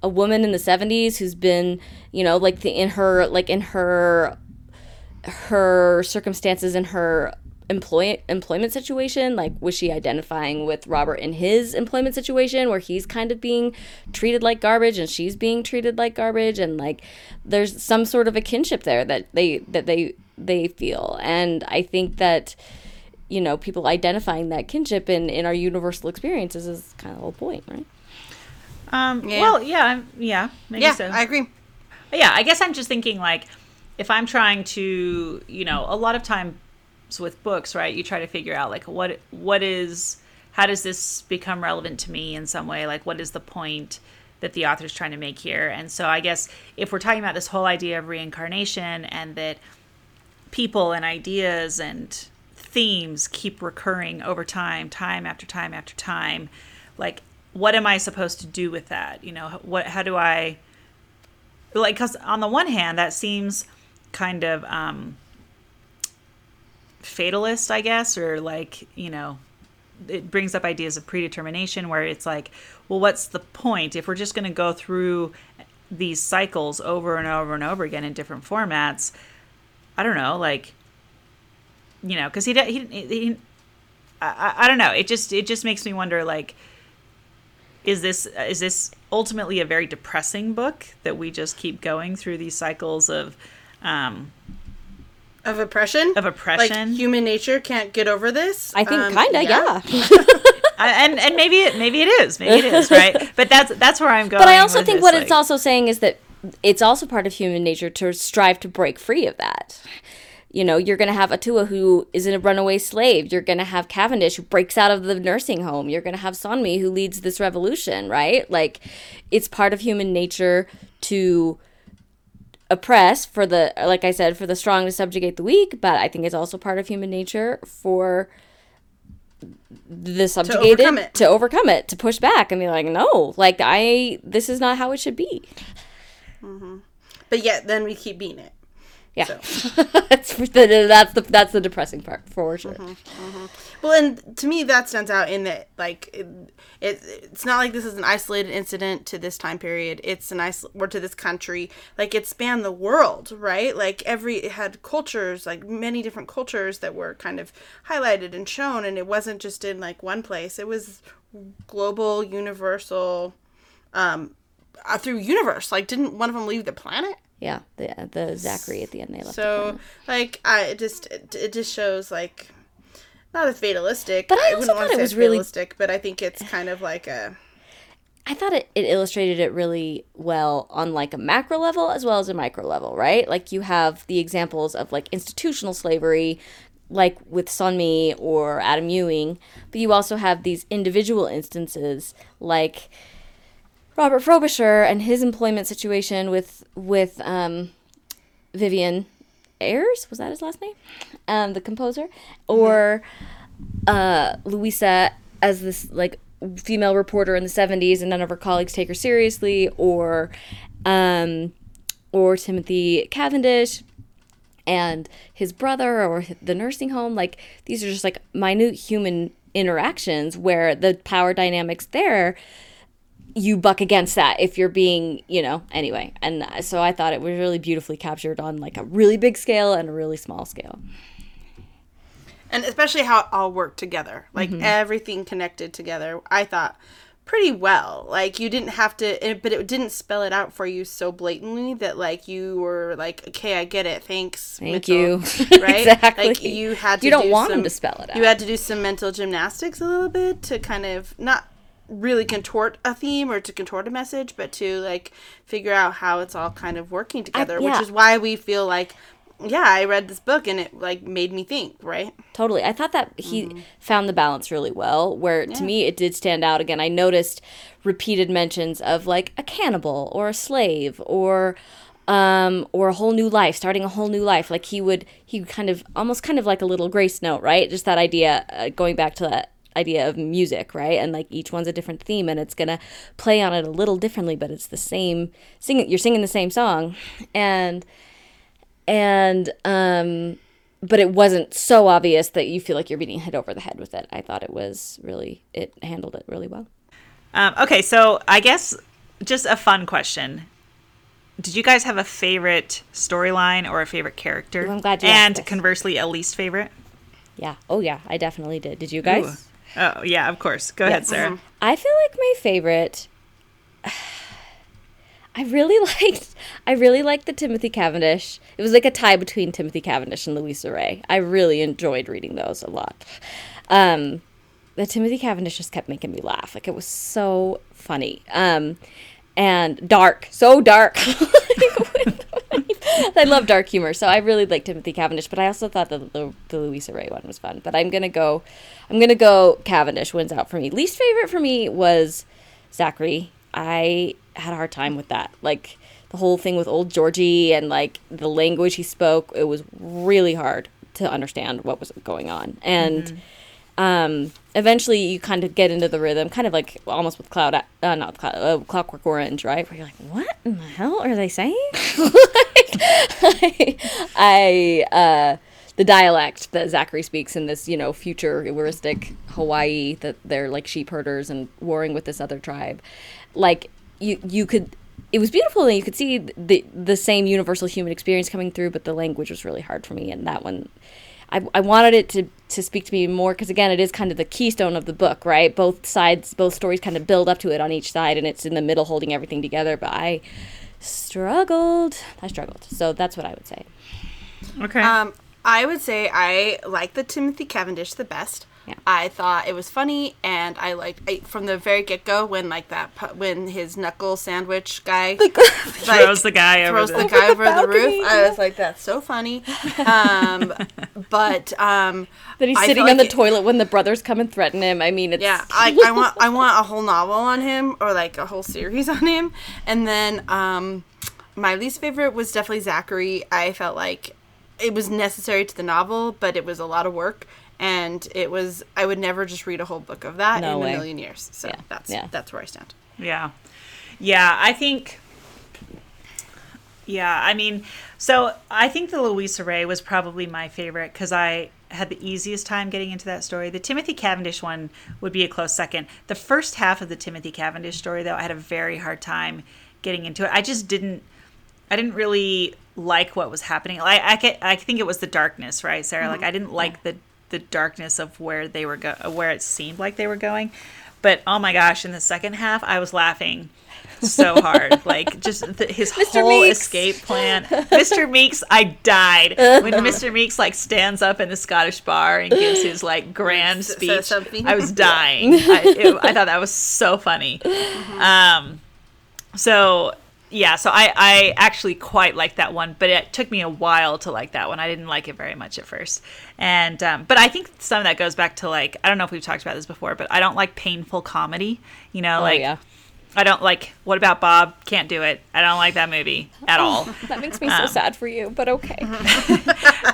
Speaker 2: a woman in the 70s who's been you know like the, in her like in her her circumstances in her employ employment situation like was she identifying with Robert in his employment situation where he's kind of being treated like garbage and she's being treated like garbage and like there's some sort of a kinship there that they that they they feel and I think that you know people identifying that kinship in in our universal experiences is kind of the whole point right
Speaker 1: Um,
Speaker 3: Yeah.
Speaker 1: Well, yeah, yeah, maybe
Speaker 3: yeah,
Speaker 1: so.
Speaker 3: I agree.
Speaker 1: yeah, I guess I'm just thinking like, if I'm trying to, you know, a lot of times with books, right? You try to figure out like what what is, how does this become relevant to me in some way? Like, what is the point that the author's trying to make here? And so, I guess if we're talking about this whole idea of reincarnation and that people and ideas and themes keep recurring over time, time after time after time, like what am I supposed to do with that? You know, what how do I like cuz on the one hand that seems kind of um fatalist, I guess, or like, you know, it brings up ideas of predetermination where it's like, well, what's the point if we're just going to go through these cycles over and over and over again in different formats? I don't know, like, you know, because he, he, he, he I, I- I don't know. It just it just makes me wonder, like, is this is this ultimately a very depressing book that we just keep going through these cycles of um,
Speaker 3: Of oppression.
Speaker 1: of oppression?
Speaker 3: Like human nature can't get over this.
Speaker 2: I think
Speaker 3: Um,
Speaker 2: kind of yeah. <laughs>
Speaker 1: I- and and maybe it maybe it is maybe it is right <laughs> but that's that's where i'm going
Speaker 2: but I also think
Speaker 1: this,
Speaker 2: what
Speaker 1: like-
Speaker 2: it's also saying is that it's also part of human nature to strive to break free of that. You know, you're going to have Atua who is a runaway slave. You're going to have Cavendish who breaks out of the nursing home. You're going to have Sonmi who leads this revolution, right? Like, it's part of human nature to oppress for the, like I said, for the strong to subjugate the weak. But I think it's also part of human nature for the subjugated
Speaker 3: overcome it.
Speaker 2: to overcome it, to push back and be like, no, like I, this is not how it should be. Mm-hmm.
Speaker 3: But yet, then we keep being it.
Speaker 2: Yeah,
Speaker 3: So. <laughs>
Speaker 2: that's the, that's the that's the depressing part for sure.
Speaker 3: Well, and to me, that stands out in that, like, it, it, it's not like this is an isolated incident to this time period. It's an isol- or to this country. Like, it spanned the world, right? Like, every it had cultures, like many different cultures that were kind of highlighted and shown, and it wasn't just in like one place. It was global, universal, um, uh, through universe. Like, didn't one of them leave the planet?
Speaker 2: Yeah, the the Zachary at the end they left.
Speaker 3: So, like, I it just it, it just shows like not a fatalistic.
Speaker 2: But I also
Speaker 3: wouldn't wanna
Speaker 2: thought it
Speaker 3: say
Speaker 2: was really-
Speaker 3: fatalistic, but I think it's kind of like a
Speaker 2: I thought it, it illustrated it really well on like a macro level as well as a micro level, right? Like you have the examples of like institutional slavery, like with Sonmi or Adam Ewing, but you also have these individual instances like Robert Frobisher and his employment situation with with um, Vyvyan Ayrs? Was that his last name, um, the composer, or uh, Luisa as this like female reporter in the 70s and none of her colleagues take her seriously? Or um or Timothy Cavendish and his brother or the nursing home? Like these are just like minute human interactions where the power dynamics there you buck against that if you're being you know anyway and uh, so i thought it was really beautifully captured on like a really big scale and a really small scale
Speaker 3: and especially how it all worked together, like
Speaker 2: Mm-hmm.
Speaker 3: everything connected together. I thought pretty well. Like you didn't have to, it, but it didn't spell it out for you so blatantly that like you were like, okay, I get it. Thanks,
Speaker 2: Thank
Speaker 3: Mitchell."
Speaker 2: you. <laughs>
Speaker 3: Right?
Speaker 2: Exactly.
Speaker 3: Like you had to.
Speaker 2: You don't
Speaker 3: do
Speaker 2: want
Speaker 3: some-
Speaker 2: to spell it out.
Speaker 3: You had to do some mental gymnastics a little bit to kind of not really contort a theme or to contort a message, but to like figure out how it's all kind of working together.
Speaker 2: yeah.
Speaker 3: Which is why we feel like, yeah, I read this book and it like made me think, right?
Speaker 2: Totally. I thought that he found the balance really well, where to me it did stand out. Again, I noticed repeated mentions of like a cannibal or a slave or um or a whole new life starting a whole new life like he would he would kind of almost kind of like a little grace note right just that idea uh, going back to that idea of music right? And like each one's a different theme and it's gonna play on it a little differently but it's the same sing you're singing the same song. And and um but it wasn't so obvious that you feel like you're being hit over the head with it. I thought it was really it handled it really well.
Speaker 1: Um, okay, so I guess just a fun question. Did you guys have a favorite storyline or a favorite character?
Speaker 2: Ooh, I'm glad you
Speaker 1: And conversely, a least favorite?
Speaker 2: yeah. Oh yeah. I definitely did. Did you guys
Speaker 1: Oh, yeah, of course. Go ahead, Sarah.
Speaker 2: i feel like my favorite <sighs> i really <laughs> liked i really liked the timothy cavendish. It was like a tie between timothy cavendish and luisa rey i really enjoyed reading those a lot. Um the timothy cavendish just kept making me laugh. Like it was so funny. Um and dark so dark <laughs> I love dark humor, so I really like Timothy Cavendish. But I also thought the, the the Luisa Rey one was fun. But I'm gonna go, I'm gonna go. Cavendish wins out for me. Least favorite for me was Zachary. I had a hard time with that. Like the whole thing with old Georgie and like the language he spoke. It was really hard to understand what was going on. And mm-hmm. Um, eventually you kind of get into the rhythm, kind of like almost with Cloud, uh, not Cloud, uh, Clockwork Orange, right? Where you're like, what in the hell are they saying? <laughs> <laughs> I, I uh, the dialect that Zachary speaks in this, you know, future futuristic Hawaii that they're like sheep herders and warring with this other tribe, like you you could. It was beautiful, and you could see the the same universal human experience coming through, but the language was really hard for me, and that one I, I wanted it to, to speak to me more because again it is kind of the keystone of the book right both sides both stories kind of build up to it on each side and it's in the middle holding everything together but i struggled i struggled so that's what i would say
Speaker 1: Okay.
Speaker 3: Um, I would say I like the Timothy Cavendish the best.
Speaker 2: Yeah.
Speaker 3: I thought it was funny, and I liked I, from the very get go when like that pu- when his knuckle sandwich guy like, <laughs>
Speaker 1: Throws the guy over
Speaker 3: throws
Speaker 1: the-
Speaker 3: the,
Speaker 2: Over <laughs>
Speaker 3: guy
Speaker 2: the
Speaker 3: over the,
Speaker 2: balcony.
Speaker 3: roof. I was like, that's so funny. Um, <laughs> but um,
Speaker 2: that he's
Speaker 3: I
Speaker 2: sitting on the
Speaker 3: it-
Speaker 2: toilet when the brothers come and threaten him i mean it's
Speaker 3: Yeah, I, I want I want a whole novel on him or like a whole series on him. And then um my least favorite was definitely Zachary. I felt like it was necessary to the novel, but it was a lot of work and it was I would never just read a whole book of that
Speaker 2: No
Speaker 3: in
Speaker 2: way.
Speaker 3: a million years. So
Speaker 2: Yeah.
Speaker 3: that's
Speaker 2: Yeah.
Speaker 3: that's where I stand.
Speaker 1: Yeah. Yeah, I think Yeah, I mean, so I think the Luisa Rey was probably my favorite cuz I had the easiest time getting into that story. The Timothy Cavendish one would be a close second. The first half of the Timothy Cavendish story though, I had a very hard time getting into it. I just didn't I didn't really like what was happening. I I, get, I think it was the darkness, right, Sarah? Mm-hmm. Like I didn't like the the darkness of where they were go where it seemed like they were going. But oh my gosh, in the second half, I was laughing so hard. <laughs> like just the, his whole
Speaker 2: Meeks.
Speaker 1: escape plan. Mr. Meeks, I died when <laughs> Mr. Meeks like stands up in the Scottish bar and gives his like grand speech. I was <laughs> dying. I, it, I thought that was so funny. Um, so yeah, so I I actually quite like that one, but it took me a while to like that one. I didn't like it very much at first, and um, but I think some of that goes back to like I don't know if we've talked about this before, but I don't like painful comedy. You know,
Speaker 2: Oh,
Speaker 1: like
Speaker 2: yeah.
Speaker 1: I don't like. What about Bob? Can't do it. I don't like that movie at all. <laughs>
Speaker 2: That makes me so sad for you, but okay. <laughs>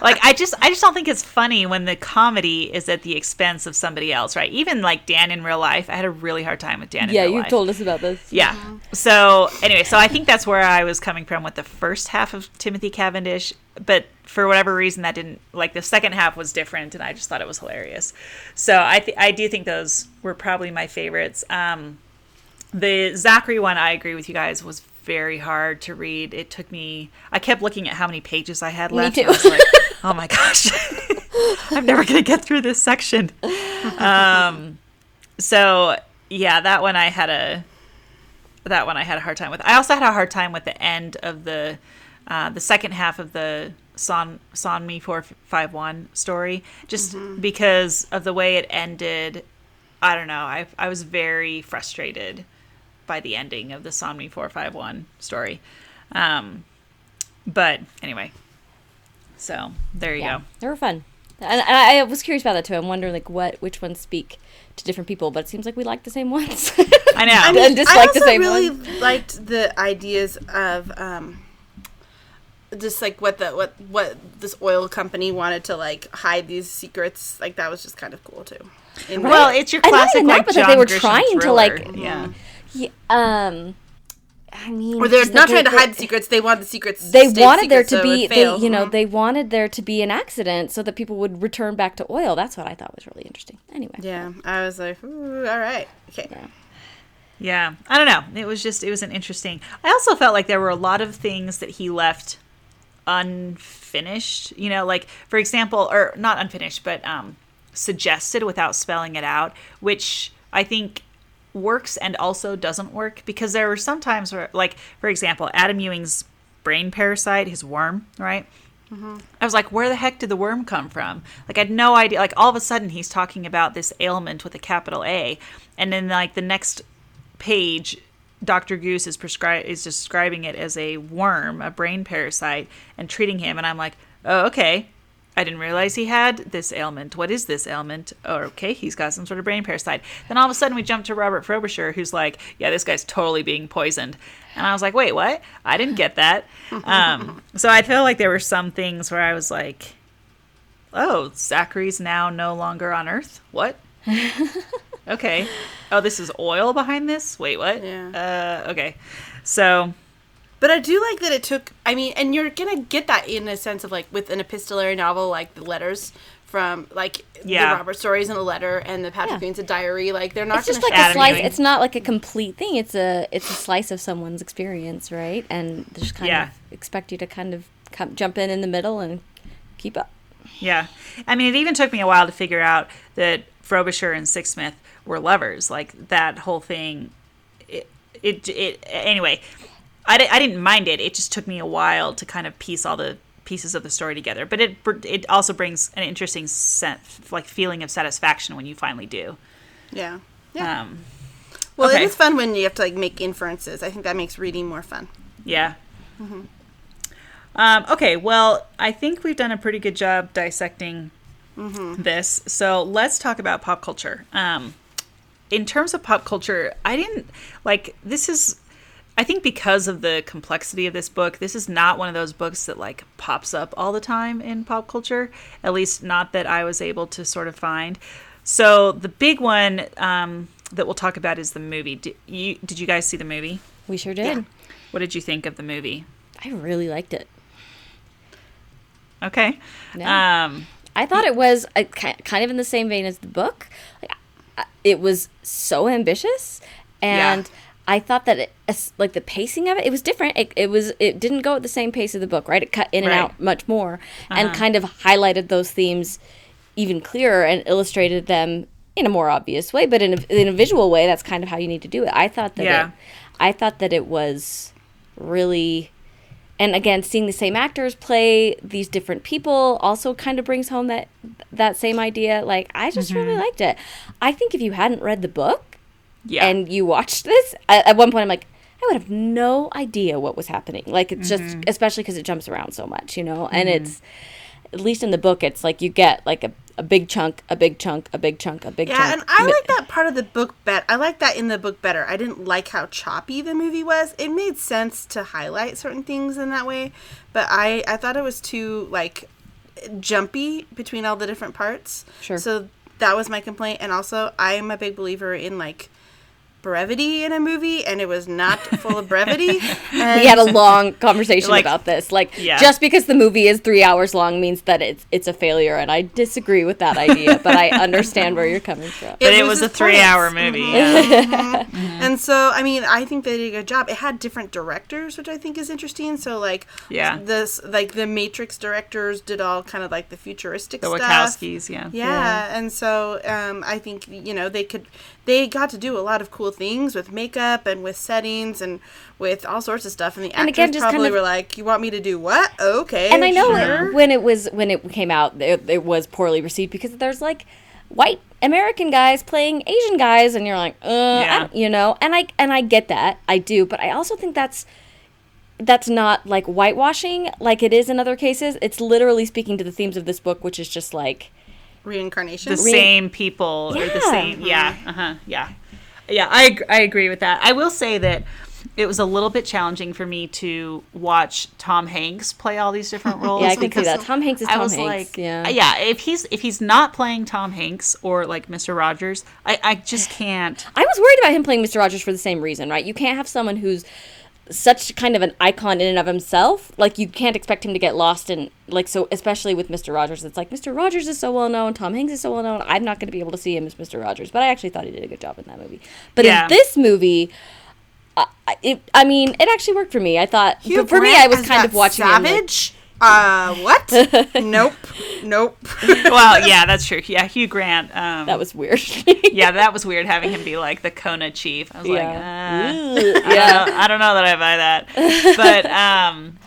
Speaker 1: like I just I just don't think it's funny when the comedy is at the expense of somebody else, right? Even like Dan in real life, I had a really hard time with Dan in
Speaker 2: yeah,
Speaker 1: real
Speaker 2: you
Speaker 1: life.
Speaker 2: told us about this.
Speaker 1: Yeah. So anyway, so I think that's where I was coming from with the first half of Timothy Cavendish, but for whatever reason that didn't like the second half was different, and I just thought it was hilarious. So I th- I do think those were probably my favorites. Um, the Zachary one, I agree with you guys, was very hard to read. It took me. I kept looking at how many pages I had left.
Speaker 2: too.
Speaker 1: I was like, <laughs> oh my gosh, <laughs> I'm never gonna get through this section. Um, so yeah, that one I had a that one I had a hard time with. I also had a hard time with the end of the uh, the second half of the Son Sonmi four five one story, just because of the way it ended. I don't know. I I was very frustrated by the ending of the Sonmi four five one story. Um, but anyway, so there you
Speaker 2: Yeah,
Speaker 1: go.
Speaker 2: they were fun. And, and I I was curious about that too. I'm wondering like what which ones speak to different people, but it seems like we like the same ones. <laughs>
Speaker 1: I know. <laughs>
Speaker 3: I mean,
Speaker 2: And dislike
Speaker 3: I
Speaker 2: the
Speaker 3: also
Speaker 2: same
Speaker 3: really
Speaker 2: one.
Speaker 3: liked the ideas of um, just like what the what what this oil company wanted to like hide these secrets. Like that was just kind of cool too. In
Speaker 1: well, it's your
Speaker 2: And not
Speaker 1: classic
Speaker 2: even that,
Speaker 1: like
Speaker 2: but that
Speaker 1: John
Speaker 2: they were
Speaker 1: Grisham
Speaker 2: trying to,
Speaker 1: thriller.
Speaker 2: like-
Speaker 1: yeah.
Speaker 2: Yeah, um, I mean,
Speaker 3: or they're not
Speaker 2: that
Speaker 3: trying to
Speaker 2: they-
Speaker 3: hide the secrets. They want the secrets.
Speaker 2: They
Speaker 3: stay
Speaker 2: wanted there to
Speaker 3: so
Speaker 2: be, they, you know,
Speaker 3: Mhm.
Speaker 2: they wanted there to be an accident so that people would return back to oil. That's what I thought was really interesting. Anyway,
Speaker 3: Yeah, I was like, Ooh, all right, okay.
Speaker 2: Yeah.
Speaker 1: Yeah, I don't know. It was just it was an interesting. I also felt like there were a lot of things that he left unfinished. You know, like for example, or not unfinished, but um, suggested without spelling it out, which I think works and also doesn't work because there were some times where, like for example, Adam Ewing's brain parasite, his worm, right? Mm-hmm. I was like, where the heck did the worm come from? Like, I had no idea. Like, all of a sudden, he's talking about this ailment with a capital A, and then like the next page, Doctor Goose is prescri- is describing it as a worm, a brain parasite, and treating him. And I'm like, oh, okay. I didn't realize he had this ailment. What is this ailment? Oh, okay, he's got some sort of brain parasite. Then all of a sudden, we jump to Robert Frobisher, who's like, yeah, this guy's totally being poisoned. And I was like, wait, what? I didn't get that. Um, <laughs> so I feel like there were some things where I was like, oh, Zachary's now no longer on Earth? What? <laughs> okay. Oh, this is oil behind this? Wait, what?
Speaker 3: Yeah.
Speaker 1: Uh, okay. So,
Speaker 3: But I do like that it took. I mean, and you're gonna get that in a sense of like with an epistolary novel, like the letters from like
Speaker 1: Yeah.
Speaker 3: the Robert stories in a letter and the Patrick
Speaker 2: Yeah.
Speaker 3: Green's a diary. Like they're not
Speaker 2: it's just like a slice.
Speaker 1: Ewing.
Speaker 2: It's not like a complete thing. It's a it's a slice of someone's experience, right? And they just kind
Speaker 1: Yeah.
Speaker 2: of expect you to kind of come, jump in in the middle and keep up.
Speaker 1: Yeah. I mean, it even took me a while to figure out that Frobisher and Sixsmith were lovers. Like, that whole thing. It, it, it anyway, I, di- I didn't mind it. It just took me a while to kind of piece all the pieces of the story together. But it it also brings an interesting sense, like feeling of satisfaction when you finally do.
Speaker 3: yeah. Yeah.
Speaker 1: Um,
Speaker 3: well,
Speaker 1: okay.
Speaker 3: it is fun when you have to like make inferences. I think that makes reading more fun.
Speaker 1: Yeah. Um, okay, well, I think we've done a pretty good job dissecting this. So let's talk about pop culture. Um, in terms of pop culture, I didn't like this is I think because of the complexity of this book, this is not one of those books that like pops up all the time in pop culture. At least not that I was able to sort of find. So the big one um, that we'll talk about is the movie. Did you did you guys see the movie?
Speaker 2: We sure did.
Speaker 3: Yeah.
Speaker 1: What did you think of the movie?
Speaker 2: I really liked it.
Speaker 1: Okay.
Speaker 2: Yeah.
Speaker 1: Um,
Speaker 2: I thought it was uh, ki- kind of in the same vein as the book. Like, it was so ambitious, and I thought that it, like the pacing of it, it was different. It, it was it didn't go at the same pace of the book, right? It cut in and out much more, and
Speaker 1: Uh-huh.
Speaker 2: kind of highlighted those themes even clearer and illustrated them in a more obvious way. But in a, in a visual way, that's kind of how you need to do it. I thought that
Speaker 1: Yeah.
Speaker 2: it, I thought that it was really and again seeing the same actors play these different people also kind of brings home that that same idea like i just really
Speaker 1: Mm-hmm.
Speaker 2: liked it i think if you hadn't read the book
Speaker 1: yeah.
Speaker 2: and you watched this at, at one point i'm like i would have no idea what was happening like it's just
Speaker 1: Mm-hmm.
Speaker 2: especially because it jumps around so much you know and it's at least in the book it's like you get like a, a big chunk a big chunk a big chunk a big
Speaker 3: Yeah,
Speaker 2: chunk Yeah,
Speaker 3: and I like <laughs> that part of the book better. I like that in the book better. I didn't like how choppy the movie was. It made sense to highlight certain things in that way, but I I thought it was too like jumpy between all the different parts.
Speaker 2: Sure.
Speaker 3: So that was my complaint, and also I am a big believer in like brevity in a movie, and it was not full of brevity. <laughs> And
Speaker 2: we had a long conversation
Speaker 1: Like-
Speaker 2: about this. Like,
Speaker 1: Yeah.
Speaker 2: just because the movie is three hours long means that it's it's a failure, and I disagree with that idea. but I understand where you're coming from.
Speaker 1: but it, was, a
Speaker 3: his
Speaker 1: three-hour
Speaker 3: points.
Speaker 1: movie. Mm-hmm. Yeah. Mm-hmm. <laughs> Mm-hmm.
Speaker 3: And so, I mean, I think they did a good job. It had different directors, which I think is interesting. So, like,
Speaker 1: Yeah.
Speaker 3: this like the Matrix directors did all kind of like the futuristic
Speaker 1: The
Speaker 3: stuff.
Speaker 1: Wachowskis. Yeah.
Speaker 3: Yeah, and so um, I think you know they could they got to do a lot of cool things with makeup and with settings and with all sorts of stuff. And the
Speaker 2: And
Speaker 3: actors
Speaker 2: again, just kind
Speaker 3: probably
Speaker 2: of-
Speaker 3: were like, "You want me to do what? Okay."
Speaker 2: and I know
Speaker 3: sure."
Speaker 2: it, when it was when it came out, it, it was poorly received because there's like white American guys playing Asian guys, and you're like, uh,
Speaker 1: Yeah.
Speaker 2: you know, and I and I get that, I do, but I also think that's that's not like whitewashing like it is in other cases. It's literally speaking to the themes of this book, which is just like.
Speaker 3: Reincarnation.
Speaker 1: the same people or the same yeah uh-huh yeah yeah I, I agree with that i will say that it was a little bit challenging for me to watch tom hanks play all these different roles <laughs>
Speaker 2: Yeah, I can see
Speaker 1: because
Speaker 2: that. Tom Hanks is
Speaker 1: I
Speaker 2: Tom
Speaker 1: was
Speaker 2: Hanks,
Speaker 1: like
Speaker 2: yeah.
Speaker 1: yeah if he's if he's not playing tom hanks or like mr rogers i i just can't
Speaker 2: I was worried about him playing Mr. Rogers for the same reason, right? You can't have someone who's such kind of an icon in and of himself. Like you can't expect him to get lost in like so especially with Mr. Rogers. It's like Mr. Rogers is so well known, Tom Hanks is so well known. I'm not going to be able to see him as Mr. Rogers, but I actually thought he did a good job in that movie. But
Speaker 1: Yeah.
Speaker 2: in this movie I I- it, I mean, it actually worked for me. I thought,
Speaker 3: Hugh
Speaker 2: for me, I was kind of watching him, like-
Speaker 3: Savage. Uh, what? <laughs> nope, nope. <laughs>
Speaker 1: well yeah <laughs> that's true yeah hugh grant um
Speaker 2: that was weird.
Speaker 1: yeah that was weird having him be like the kona chief i was like uh,
Speaker 2: yeah,
Speaker 1: I,
Speaker 2: yeah.
Speaker 1: don't know, I don't know that I buy that, but um,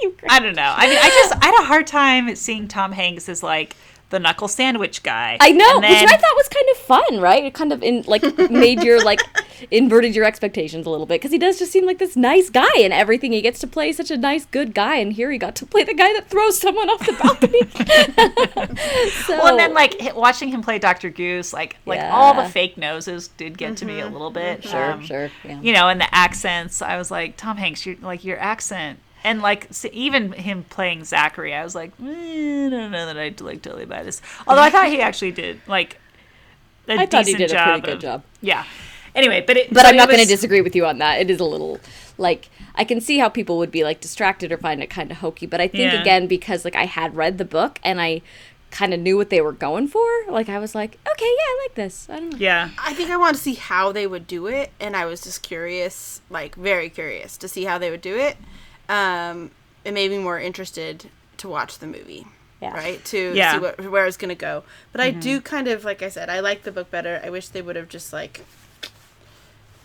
Speaker 2: Hugh Grant.
Speaker 1: I don't know. I mean, I just I had a hard time seeing Tom Hanks as like the knuckle sandwich guy.
Speaker 2: I know,
Speaker 1: then-
Speaker 2: which I thought was kind of fun, right? It kind of in like made your like <laughs> inverted your expectations a little bit because he does just seem like this nice guy and everything. He gets to play such a nice, good guy, and here he got to play the guy that throws someone off the balcony. <laughs> <laughs> so,
Speaker 1: Well, and then like watching him play Doctor Goose, like like all the fake noses did get to me a little bit.
Speaker 2: sure,
Speaker 1: um,
Speaker 2: sure, yeah.
Speaker 1: You know, and the accents, I was like, Tom Hanks, you're like your accent. And like s even him playing Zachary, I was like, mm, I don't know that I like totally buy this. Although I thought he actually did like a
Speaker 2: I thought he
Speaker 1: decent
Speaker 2: did a pretty good
Speaker 1: of-
Speaker 2: job.
Speaker 1: Yeah. Anyway, but it.
Speaker 2: But
Speaker 1: so
Speaker 2: I'm
Speaker 1: it
Speaker 2: not going to disagree with you on that. It is a little like I can see how people would be like distracted or find it kind of hokey. But I think
Speaker 1: Yeah.
Speaker 2: again because like I had read the book and I kind of knew what they were going for. Like I was like, okay, yeah, I like this. I don't know.
Speaker 1: Yeah.
Speaker 3: I think I want to see how they would do it, and I was just curious, like very curious, to see how they would do it. Um, it made me more interested to watch the movie,
Speaker 2: Yeah.
Speaker 3: right? To
Speaker 1: Yeah.
Speaker 3: see what, where it's gonna go. But I do kind of, like I said, I like the book better. I wish they would have just like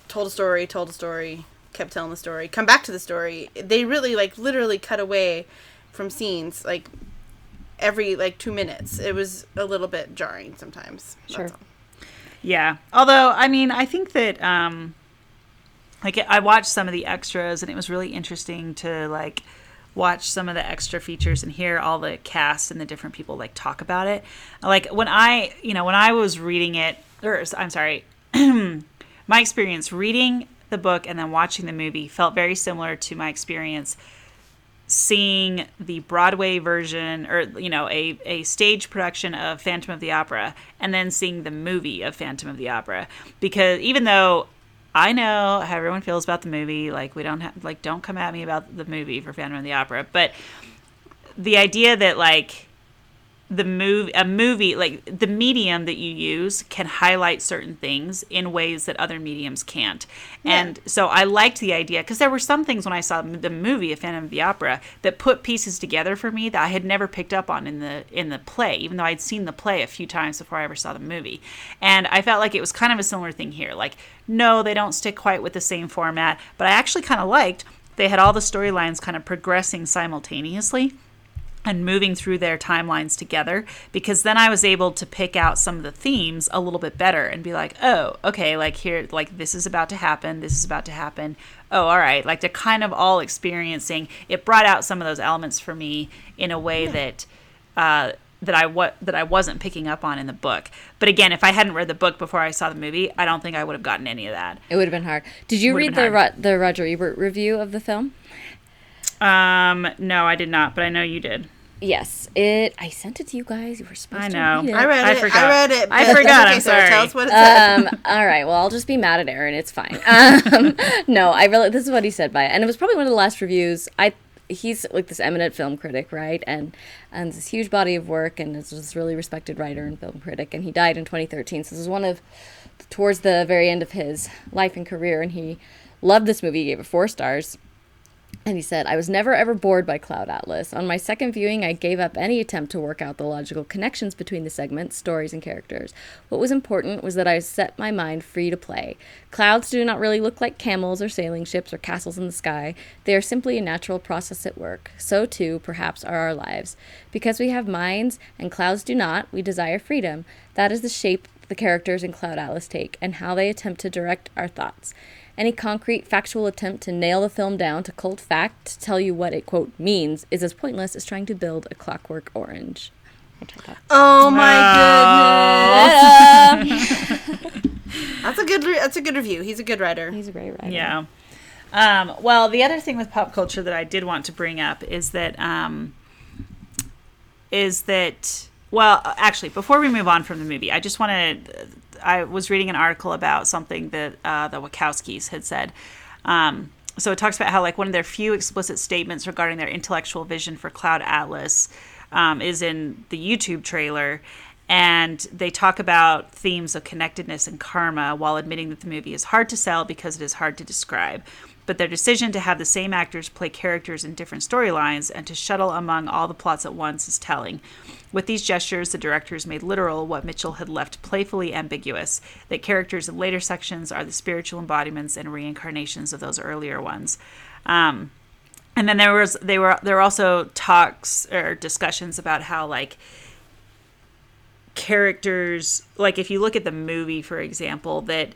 Speaker 3: told a story, told a story, kept telling the story, come back to the story. They really like literally cut away from scenes like every like two minutes. It was a little bit jarring sometimes. That's
Speaker 2: Sure.
Speaker 3: all.
Speaker 1: Yeah. Although, I mean, I think that, um, like, I watched some of the extras and it was really interesting to, like, watch some of the extra features and hear all the cast and the different people, like, talk about it. Like, when I, you know, when I was reading it, or I'm sorry, <clears throat> my experience reading the book and then watching the movie felt very similar to my experience seeing the Broadway version or you know a, a stage production of Phantom of the Opera and then seeing the movie of Phantom of the Opera because even though I know how everyone feels about the movie. Like we don't have like don't come at me about the movie for Phantom of the Opera. But the idea that like the movie a movie like the medium that you use can highlight certain things in ways that other mediums can't. And so i liked the idea because there were some things when i saw the movie a phantom of the opera that put pieces together for me that i had never picked up on in the in the play even though i'd seen the play a few times before i ever saw the movie. And i felt like it was kind of a similar thing here like no they don't stick quite with the same format but i actually kind of liked they had all the storylines kind of progressing simultaneously and moving through their timelines together because then I was able to pick out some of the themes a little bit better and be like, oh, okay, like here, like this is about to happen, this is about to happen. Oh, all right, like they're kind of all experiencing. It brought out some of those elements for me in a way that. Uh, that I what that I wasn't picking up on in the book. But again, if I hadn't read the book before I saw the movie, I don't think I would have gotten any of that.
Speaker 2: It would have been hard. Did you
Speaker 1: Would've
Speaker 2: read the Ro- the Roger Ebert review of the film?
Speaker 1: Um, no, I did not, but I know you did.
Speaker 2: Yes, it. I sent it to you guys. You were supposed
Speaker 1: I
Speaker 2: to
Speaker 1: know.
Speaker 2: read it.
Speaker 3: I read
Speaker 1: I
Speaker 3: it.
Speaker 1: forgot.
Speaker 3: I read it.
Speaker 1: I forgot,
Speaker 3: that's
Speaker 1: I'm
Speaker 3: Okay,
Speaker 1: sorry.
Speaker 3: Tell us what it said.
Speaker 2: um, all right. Well, I'll just be mad at Erin. It's fine. <laughs> Um, no, I really. This is what he said by it, and it was probably one of the last reviews. I. He's like this eminent film critic, right? And and this huge body of work, and is this really respected writer and film critic. And he died in 2013. So this is one of towards the very end of his life and career, and he loved this movie. He gave it four stars. And he said, I was never ever bored by Cloud Atlas. On my second viewing, I gave up any attempt to work out the logical connections between the segments, stories, and characters. What was important was that I set my mind free to play. Clouds do not really look like camels or sailing ships or castles in the sky. They are simply a natural process at work. So, too, perhaps, are our lives. Because we have minds and clouds do not, we desire freedom. That is the shape the characters in Cloud Atlas take and how they attempt to direct our thoughts. Any concrete, factual attempt to nail the film down to cold fact to tell you what it, quote, means is as pointless as trying to build a clockwork orange. Which I thought.
Speaker 3: Oh my goodness. <laughs> That's a good. Re- that's a good review. He's a good writer.
Speaker 2: He's a great writer.
Speaker 1: Yeah. Um, well, the other thing with pop culture that I did want to bring up is that um, is that well, actually, before we move on from the movie, I just wanted. I was reading an article about something that uh, the Wachowskis had said. Um, so it talks about how like one of their few explicit statements regarding their intellectual vision for Cloud Atlas um, is in the YouTube trailer, and they talk about themes of connectedness and karma while admitting that the movie is hard to sell because it is hard to describe. But their decision to have the same actors play characters in different storylines and to shuttle among all the plots at once is telling. With these gestures, the directors made literal what Mitchell had left playfully ambiguous that characters in later sections are the spiritual embodiments and reincarnations of those earlier ones. Um, and then there was they were there were also talks or discussions about how like characters like if you look at the movie for example that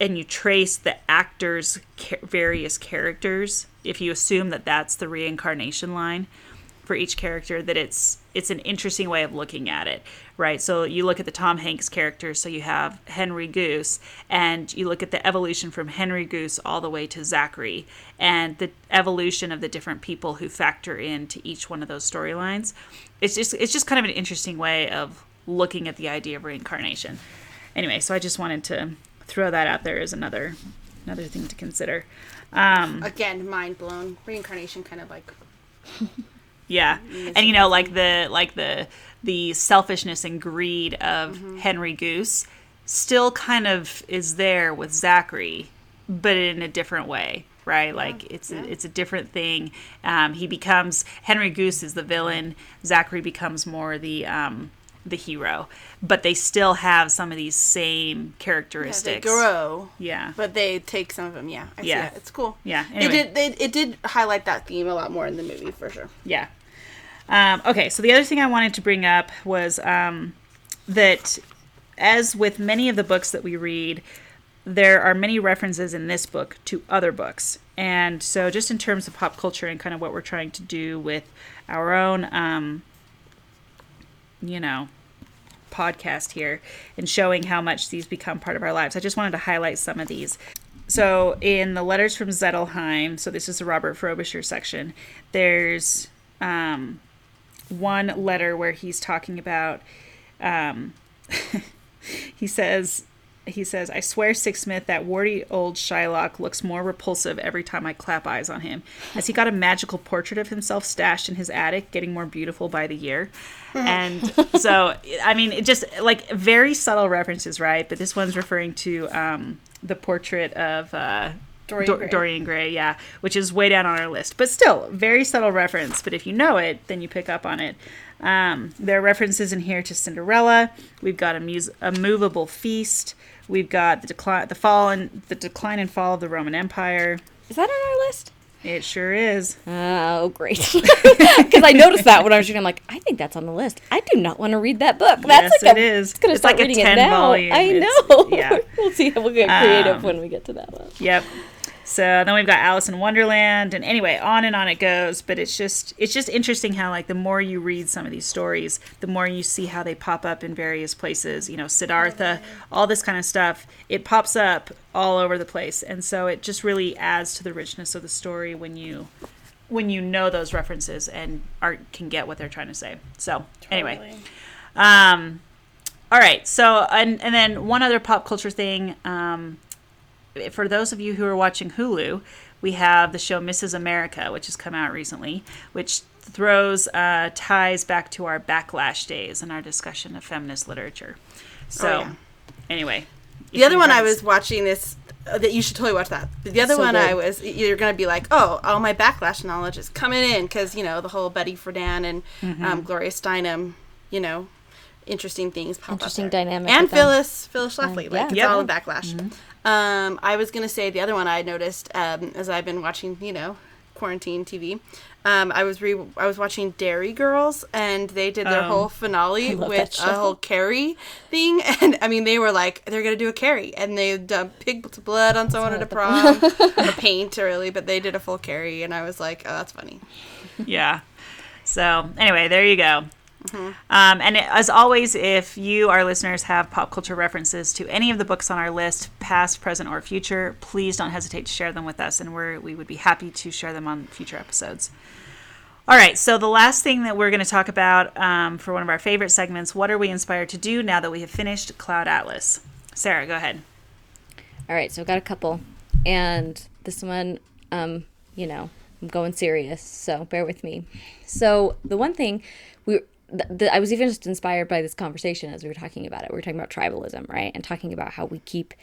Speaker 1: and you trace the actors ca- various characters if you assume that that's the reincarnation line for each character that it's it's an interesting way of looking at it right? So you look at the tom hanks character so you have henry goose and you look at the evolution from henry goose all the way to zachary and the evolution of the different people who factor into each one of those storylines. It's just it's just kind of an interesting way of looking at the idea of reincarnation. Anyway so i just wanted to throw that out there as another another thing to consider. Um
Speaker 3: Again, mind blown. Reincarnation, kind of like. <laughs>
Speaker 1: yeah. And you know like the like the the selfishness and greed of henry goose still kind of is there with zachary but in a different way right? Like it's a, it's a different thing. Um, he becomes henry goose is the villain. Zachary becomes more the um, the hero but they still have some of these same
Speaker 3: Yeah, they
Speaker 1: characteristics
Speaker 3: grow,
Speaker 1: yeah
Speaker 3: but they take some of them. Yeah, I
Speaker 1: Yeah.
Speaker 3: It's cool.
Speaker 1: Yeah,
Speaker 3: It did. They, it did highlight that theme a lot more in the movie for sure.
Speaker 1: Yeah. Um, okay, so the other thing I wanted to bring up was um, that, as with many of the books that we read, there are many references in this book to other books. And so, just in terms of pop culture and kind of what we're trying to do with our own, um, you know, podcast here and showing how much these become part of our lives, I just wanted to highlight some of these. so in the letters from Zedelghem, so this is the Robert Frobisher section. There's um, one letter where he's talking about. Um, <laughs> he says he says, I swear, Sixsmith, that warty old Shylock looks more repulsive every time I clap eyes on him. Has he got a magical portrait of himself stashed in his attic, getting more beautiful by the year? <laughs> and so, I mean, it just like very subtle references, right? But this one's referring to um, the portrait of. Uh,
Speaker 3: Dorian
Speaker 1: Dor-
Speaker 3: Gray.
Speaker 1: Dorian Gray, yeah, which is way down on our list, but still very subtle reference. But if you know it, then you pick up on it. Um, there are references in here to Cinderella. We've got a, mus- a movable feast. We've got the decline, the fall, and the decline and fall of the Roman Empire.
Speaker 2: Is that on our list?
Speaker 1: It sure is.
Speaker 2: Oh, great. <laughs> Because I noticed that when I was reading. I'm like, I think that's on the list. I do not want to read that book. That's
Speaker 1: Yes,
Speaker 2: like
Speaker 1: it
Speaker 2: a,
Speaker 1: is.
Speaker 2: It's gonna
Speaker 1: It's
Speaker 2: start
Speaker 1: like a
Speaker 2: reading
Speaker 1: 10
Speaker 2: it now.
Speaker 1: volume.
Speaker 2: I know.
Speaker 1: yeah. <laughs>
Speaker 2: we'll see how we'll get creative
Speaker 1: Um,
Speaker 2: when we get to that one.
Speaker 1: Yep. So then we've got Alice in Wonderland, and anyway, on and on it goes. But it's just it's just interesting how like the more you read some of these stories, the more you see how they pop up in various places. You know, Siddhartha, all this kind of stuff. It pops up all over the place, and so it just really adds to the richness of the story when you when you know those references and art can get what they're trying to say. So anyway. Um, all right. So, and, and then one other pop culture thing. Um, for those of you who are watching Hulu, we have the show Mrs. America, which has come out recently, which throws uh, ties back to our backlash days and our discussion of feminist literature. So,
Speaker 3: yeah.
Speaker 1: anyway.
Speaker 3: The other one I was watching this uh, that you should totally watch that. The other
Speaker 2: So
Speaker 3: one
Speaker 2: good.
Speaker 3: I was you're gonna be like, oh, all my backlash knowledge is coming in because you know the whole Betty Friedan and
Speaker 2: Mm-hmm.
Speaker 3: um, Gloria Steinem, you know, interesting things pop
Speaker 2: Interesting
Speaker 3: up there.
Speaker 2: dynamic
Speaker 3: and
Speaker 2: with them.
Speaker 3: Phyllis Phyllis Schlafly.
Speaker 2: yeah.
Speaker 3: like it's
Speaker 1: Yep.
Speaker 3: all in backlash. Um, I was gonna say the other one I noticed um, as I've been watching, you know, quarantine TV. Um, I was re- I was watching Derry Girls, and they did their
Speaker 1: Oh.
Speaker 3: whole finale with a whole Carrie thing, <laughs> and I mean they were like they're gonna do a Carrie, and they dumped pig's blood on someone at a prom, <laughs> or paint really, but they did a full Carrie, and I was like, oh, that's funny. <laughs>
Speaker 1: yeah. So anyway, there you go. Um, and as always, if you, our listeners, have pop culture references to any of the books on our list, past, present, or future, please don't hesitate to share them with us, and we're, we would be happy to share them on future episodes. All right, so the last thing that we're going to talk about um, for one of our favorite segments what are we inspired to do now that we have finished Cloud Atlas? Sarah, go ahead.
Speaker 2: All right, so I've got a couple, and this one, um, you know, I'm going serious, so bear with me. So the one thing th- th- I was even just inspired by this conversation as we were talking about it. We were talking about tribalism, right, and talking about how we keep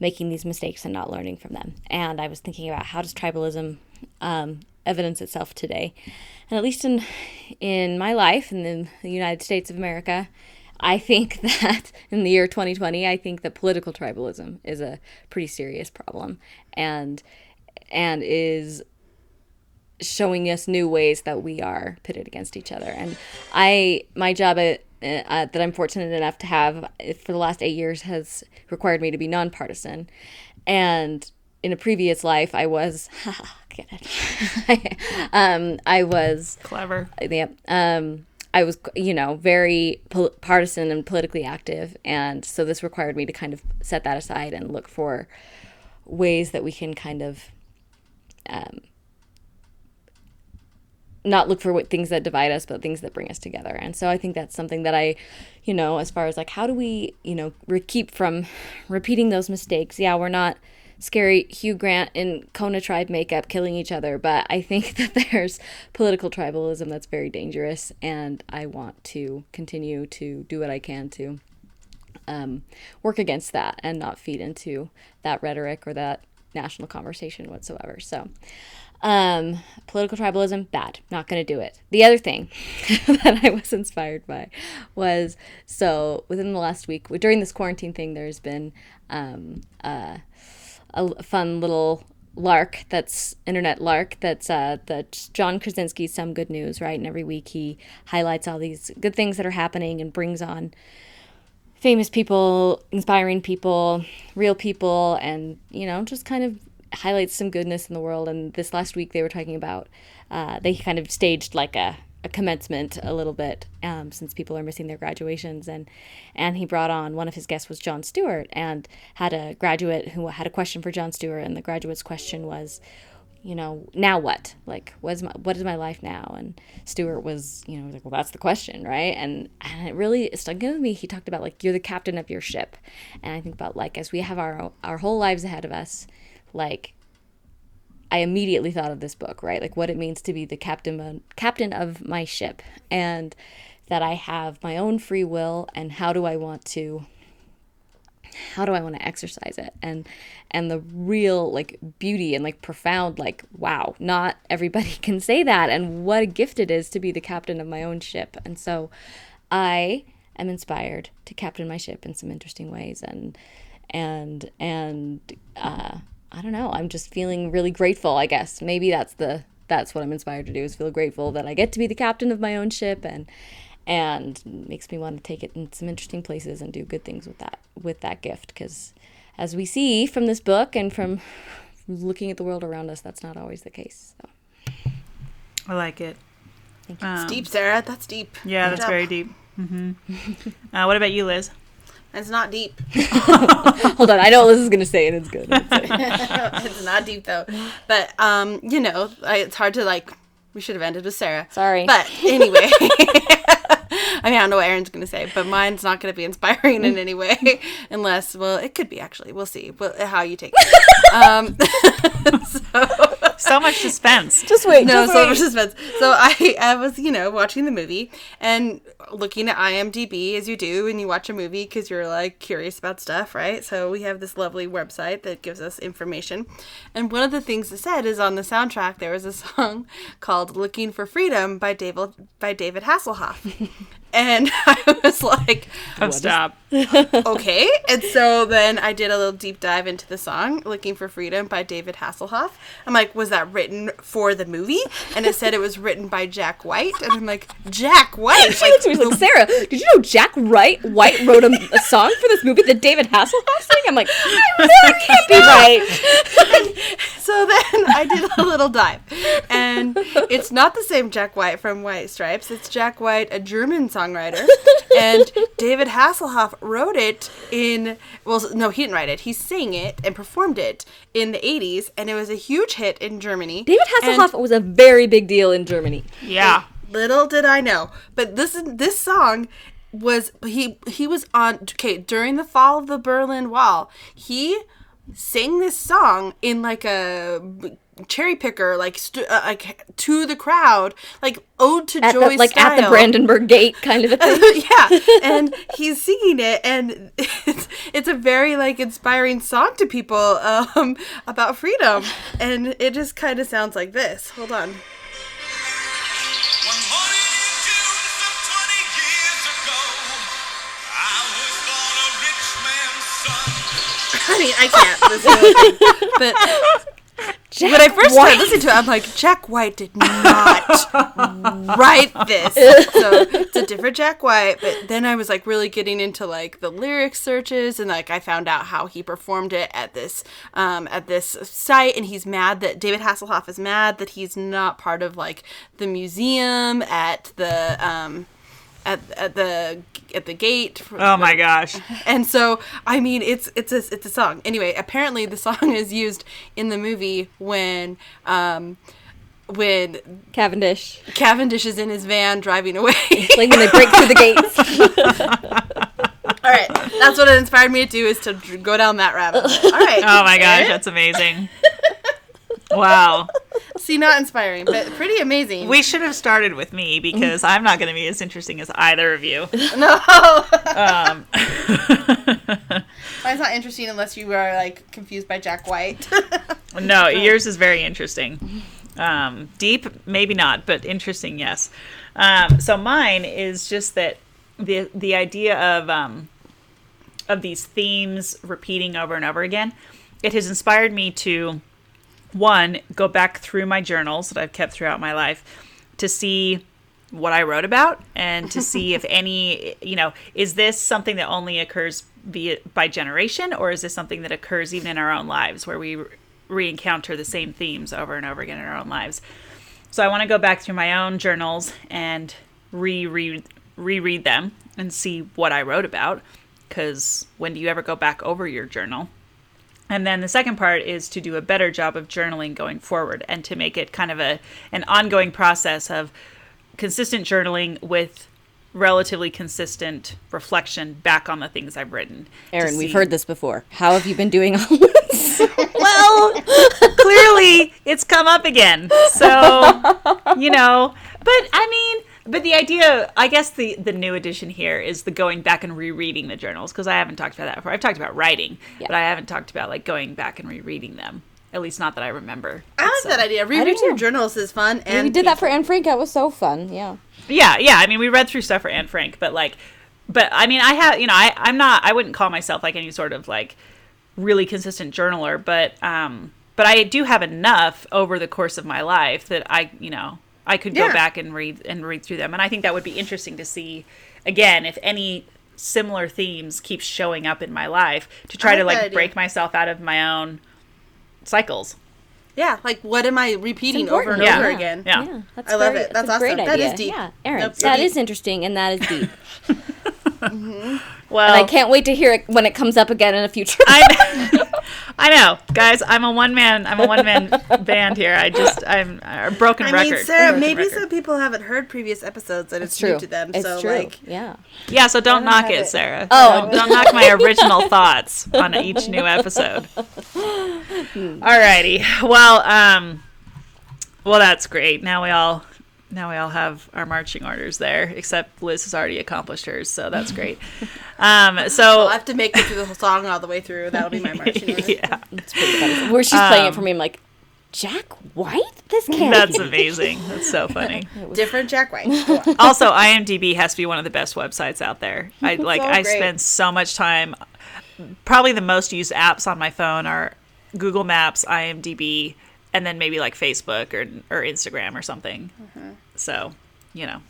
Speaker 2: making these mistakes and not learning from them. And I was thinking about how does tribalism um, evidence itself today, and at least in in my life in the, the United States of America, I think <laughs> that in the year 2020, I think that political tribalism is a pretty serious problem, and and is showing us new ways that we are pitted against each other. And I, my job at, uh, that I'm fortunate enough to have uh, for the last eight years has required me to be nonpartisan. And in a previous life, I was, <laughs> get it? <laughs> um, I was
Speaker 1: Clever.
Speaker 2: yeah, um, I was, you know, very pol- partisan and politically active, and so this required me to kind of set that aside and look for ways that we can kind of um, not look for what things that divide us, but things that bring us together. And so I think that's something that I, you know, as far as like how do we, you know, re- keep from repeating those mistakes? Yeah, we're not scary Hugh Grant in Kona tribe makeup killing each other, but I think <laughs> that there's political tribalism that's very dangerous, and I want to continue to do what I can to um, work against that and not feed into that rhetoric or that national conversation whatsoever. So, um, political tribalism, bad. Not going to do it. The other thing <laughs> that I was inspired by was so within the last week, during this quarantine thing, there's been um, uh, a fun little lark that's internet lark that's uh john krasinski's some good news right and every week he highlights all these good things that are happening and brings on famous people inspiring people real people and you know just kind of highlights some goodness in the world and this last week they were talking about uh, they kind of staged like a a commencement a little bit um, since people are missing their graduations and and he brought on one of his guests was Jon Stewart and had a graduate who had a question for Jon Stewart and the graduate's question was you know now what? Like what's my what is my life now? And Stewart was you know like well that's the question right? And and it really stuck with me. He talked about like you're the captain of your ship. And I think about like as we have our our whole lives ahead of us like I immediately thought of this book, right? Like what it means to be the captain captain of my ship and that I have my own free will and how do I want to how do I want to exercise it? And and the real like beauty and like profound like wow, not everybody <laughs> can say that and what a gift it is to be the captain of my own ship. And so I am inspired to captain my ship in some interesting ways and and and uh I don't know. I'm just feeling really grateful, I guess. Maybe that's the that's what I'm inspired to do is feel grateful that I get to be the captain of my own ship and and makes me want to take it in some interesting places and do good things with that with that gift because as we see from this book and from looking at the world around us that's not always the case so
Speaker 1: I like it.
Speaker 2: Thank you.
Speaker 3: It's deep, Sarah. That's deep.
Speaker 1: Yeah,
Speaker 3: Good
Speaker 1: that's
Speaker 3: job.
Speaker 1: very deep. Mm-hmm. <laughs> uh, what about you, Liz?
Speaker 3: It's not deep. <laughs> <laughs>
Speaker 2: hold on i know what Liz is gonna say and it's good <laughs>
Speaker 3: it's not deep though. But um, you know, I, it's hard to like. We should have ended with Sarah.
Speaker 2: Sorry.
Speaker 3: But anyway, I mean, I don't know what Erin's going to say, but mine's not going to be inspiring in any way, unless, well, it could be actually. We'll see. Well, how you take it. um, so,
Speaker 1: So much suspense.
Speaker 2: just wait
Speaker 3: no,
Speaker 2: just
Speaker 3: so
Speaker 2: wait.
Speaker 3: much suspense. So I, I was, you know, watching the movie and looking at IMDb as you do when you watch a movie because you're like curious about stuff, right? So we have this lovely website that gives us information. And one of the things it said is on the soundtrack there was a <laughs> song called "Looking for Freedom" by David by David Hasselhoff. And <laughs> I was like,
Speaker 1: Oh, stop. <laughs>
Speaker 3: okay. And so then I did a little deep dive into the song "Looking for Freedom" by David Hasselhoff. I'm like, was that written for the movie? And it said it was written by Jack White, and I'm like, Jack White. <laughs>
Speaker 2: She looked at me like, Sarah, did you know Jack Wright White wrote a, a song for this movie that David Hasselhoff sang? I'm like, that can't be right.
Speaker 3: so then I did a little dive, and it's not the same Jack White from White Stripes. It's Jack White, a German songwriter, and David Hasselhoff wrote it in. Well, no, he didn't write it. He sang it and performed it in the '80s, and it was a huge hit in Germany.
Speaker 2: David
Speaker 3: And-
Speaker 2: Hasselhoff was a very big deal in Germany.
Speaker 1: Yeah.
Speaker 3: Little did I know, but this this song was he he was on okay during the fall of the Berlin Wall. He sang this song in like a cherry picker, like stu- uh, like to the crowd, like ode to
Speaker 2: At
Speaker 3: joy
Speaker 2: the, like at the. Brandenburg Gate kind of a thing. <laughs>
Speaker 3: yeah, <laughs> and he's singing it, and it's it's a very like inspiring song to people um, about freedom, and it just kind of sounds like this. Hold on.
Speaker 4: One morning in June, some 20 years ago, I was born a rich man's son. <laughs>
Speaker 3: I mean, I can't. This is. But
Speaker 2: Jack
Speaker 3: when I first
Speaker 2: White.
Speaker 3: started listening to it, I'm like, Jack White did not <laughs> write this. So it's a different Jack White. But then I was like really getting into like the lyric searches, and like I found out how he performed it at this um, at this site, and he's mad that David Hasselhoff is mad that he's not part of like the museum at the um, at, at the at the gate.
Speaker 1: Oh my gosh. <laughs>
Speaker 3: And so, I mean, it's it's a it's a song. Anyway, apparently the song <laughs> is used in the movie when um when
Speaker 2: Cavendish.
Speaker 3: Cavendish is in his van driving away.
Speaker 2: Like when they break through the <laughs> gates.
Speaker 3: All right, that's what it inspired me to do is to go down that rabbit. hole. All right.
Speaker 1: Oh my gosh, that's amazing. Wow.
Speaker 3: See, not inspiring, but pretty amazing.
Speaker 1: We should have started with me because I'm not going to be as interesting as either of you. <laughs>
Speaker 3: no,
Speaker 1: Um, <laughs>
Speaker 3: mine's not interesting unless you are like confused by Jack White. <laughs>
Speaker 1: no, yours is very interesting. Um, deep, maybe not, but interesting, yes. Um, so mine is just that the the idea of um, of these themes repeating over and over again. It has inspired me to one go back through my journals that I've kept throughout my life to see what I wrote about and to see if <laughs> any, you know, is this something that only occurs via by generation or is this something that occurs even in our own lives where we re encounter the same themes over and over again in our own lives? so I want to go back through my own journals and reread reread them and see what I wrote about. Because when do you ever go back over your journal? And then the second part is to do a better job of journaling going forward and to make it kind of a an ongoing process of consistent journaling with relatively consistent reflection back on the things I've written.
Speaker 2: Erin, we've heard this before. How have you been doing all this? <laughs>
Speaker 1: Well, clearly it's come up again. So, you know, but I mean, but the idea, I guess the the new addition here is the going back and rereading the journals because I haven't talked about that before. I've talked about writing,
Speaker 2: Yeah.
Speaker 1: but I haven't talked about like going back and rereading them. At least not that I remember.
Speaker 3: I like
Speaker 1: So-
Speaker 3: that idea. Rereading your journals is fun, and
Speaker 2: we did that for Anne Frank. That was so fun. Yeah.
Speaker 1: Yeah, yeah. I mean, we read through stuff for Anne Frank, but like, but I mean, I have, you know, I, I'm not, I wouldn't call myself like any sort of like really consistent journaler, but, um, but I do have enough over the course of my life that I, you know, I could go back and read and read through them, and I think that would be interesting to see again if any similar themes keep showing up in my life to try
Speaker 3: I
Speaker 1: to
Speaker 3: like idea.
Speaker 1: break myself out of my own cycles.
Speaker 3: Yeah, like what am I repeating over and
Speaker 1: important.
Speaker 3: over
Speaker 1: Yeah.
Speaker 3: again?
Speaker 1: Yeah.
Speaker 2: Yeah, that's
Speaker 3: I love
Speaker 2: very-
Speaker 3: it. That's
Speaker 2: a great
Speaker 3: awesome. That is
Speaker 2: idea.
Speaker 3: deep.
Speaker 2: Yeah, Erin,
Speaker 3: Nope,
Speaker 2: that
Speaker 3: deep.
Speaker 2: is interesting and that is deep. <laughs> <laughs> Mm-hmm.
Speaker 1: Well,
Speaker 2: and I can't wait to hear it when it comes up again in a future.
Speaker 1: I, <laughs> <laughs> I know, guys. I'm a one man. I'm a one man <laughs> band here. I just I'm a broken
Speaker 3: I
Speaker 1: record.
Speaker 3: mean, Sarah,
Speaker 1: Broken
Speaker 3: maybe
Speaker 1: record.
Speaker 3: some people haven't heard previous episodes and it's,
Speaker 2: It's true.
Speaker 3: new to them.
Speaker 2: It's
Speaker 3: so,
Speaker 2: true.
Speaker 3: like,
Speaker 2: yeah.
Speaker 1: Yeah, so don't knock it,
Speaker 3: it.
Speaker 1: Sarah.
Speaker 2: Oh.
Speaker 1: don't, don't knock my original thoughts on each new episode. Alrighty. Well, um, well, that's great. Now we all. Now we all have our marching orders there, except Liz has already accomplished hers, so that's great. <laughs> Um, so
Speaker 3: I'll have to make it through the whole song all the way through. That'll be my marching <laughs> order.
Speaker 1: yeah,
Speaker 2: Where she's playing
Speaker 1: Um,
Speaker 2: it for me, I'm like, Jack White? This can't
Speaker 1: that's
Speaker 2: be.
Speaker 1: amazing. That's so <laughs> funny.
Speaker 3: Different Jack White.
Speaker 1: Also imdb has to be one of the best websites out there i like
Speaker 3: So
Speaker 1: i spend so much time probably the most used apps on my phone are google maps imdb and then maybe like facebook or, or instagram or something.
Speaker 3: Mm-hmm.
Speaker 1: so you know.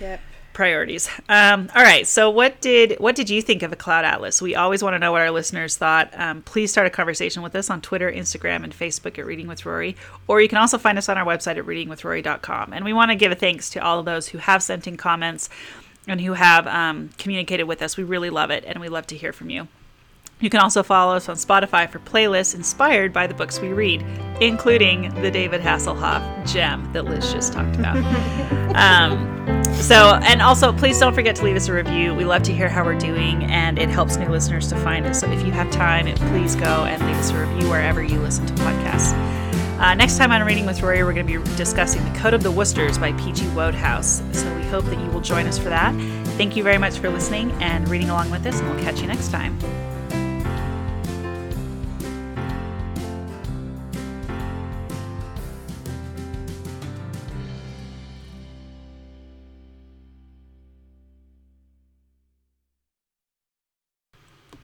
Speaker 3: Yep.
Speaker 1: priorities. Um, all right so what did what did you think of a cloud atlas? We always want to know what our listeners thought. Um, please start a conversation with us on twitter instagram and facebook at reading with rory or you can also find us on our website at readingwithrory.com and we want to give a thanks to all of those who have sent in comments and who have um, communicated with us. We really love it and we love to hear from you you can also follow us on Spotify for playlists inspired by the books we read, including the David Hasselhoff gem that Liz just talked about. <laughs> um, so, and also, please don't forget to leave us a review. We love to hear how we're doing, and it helps new listeners to find us. So, if you have time, please go and leave us a review wherever you listen to podcasts. Uh, next time on Reading with Rory, we're going to be discussing The Code of the Woosters by P.G. Wodehouse. So, we hope that you will join us for that. Thank you very much for listening and reading along with us, and we'll catch you next time.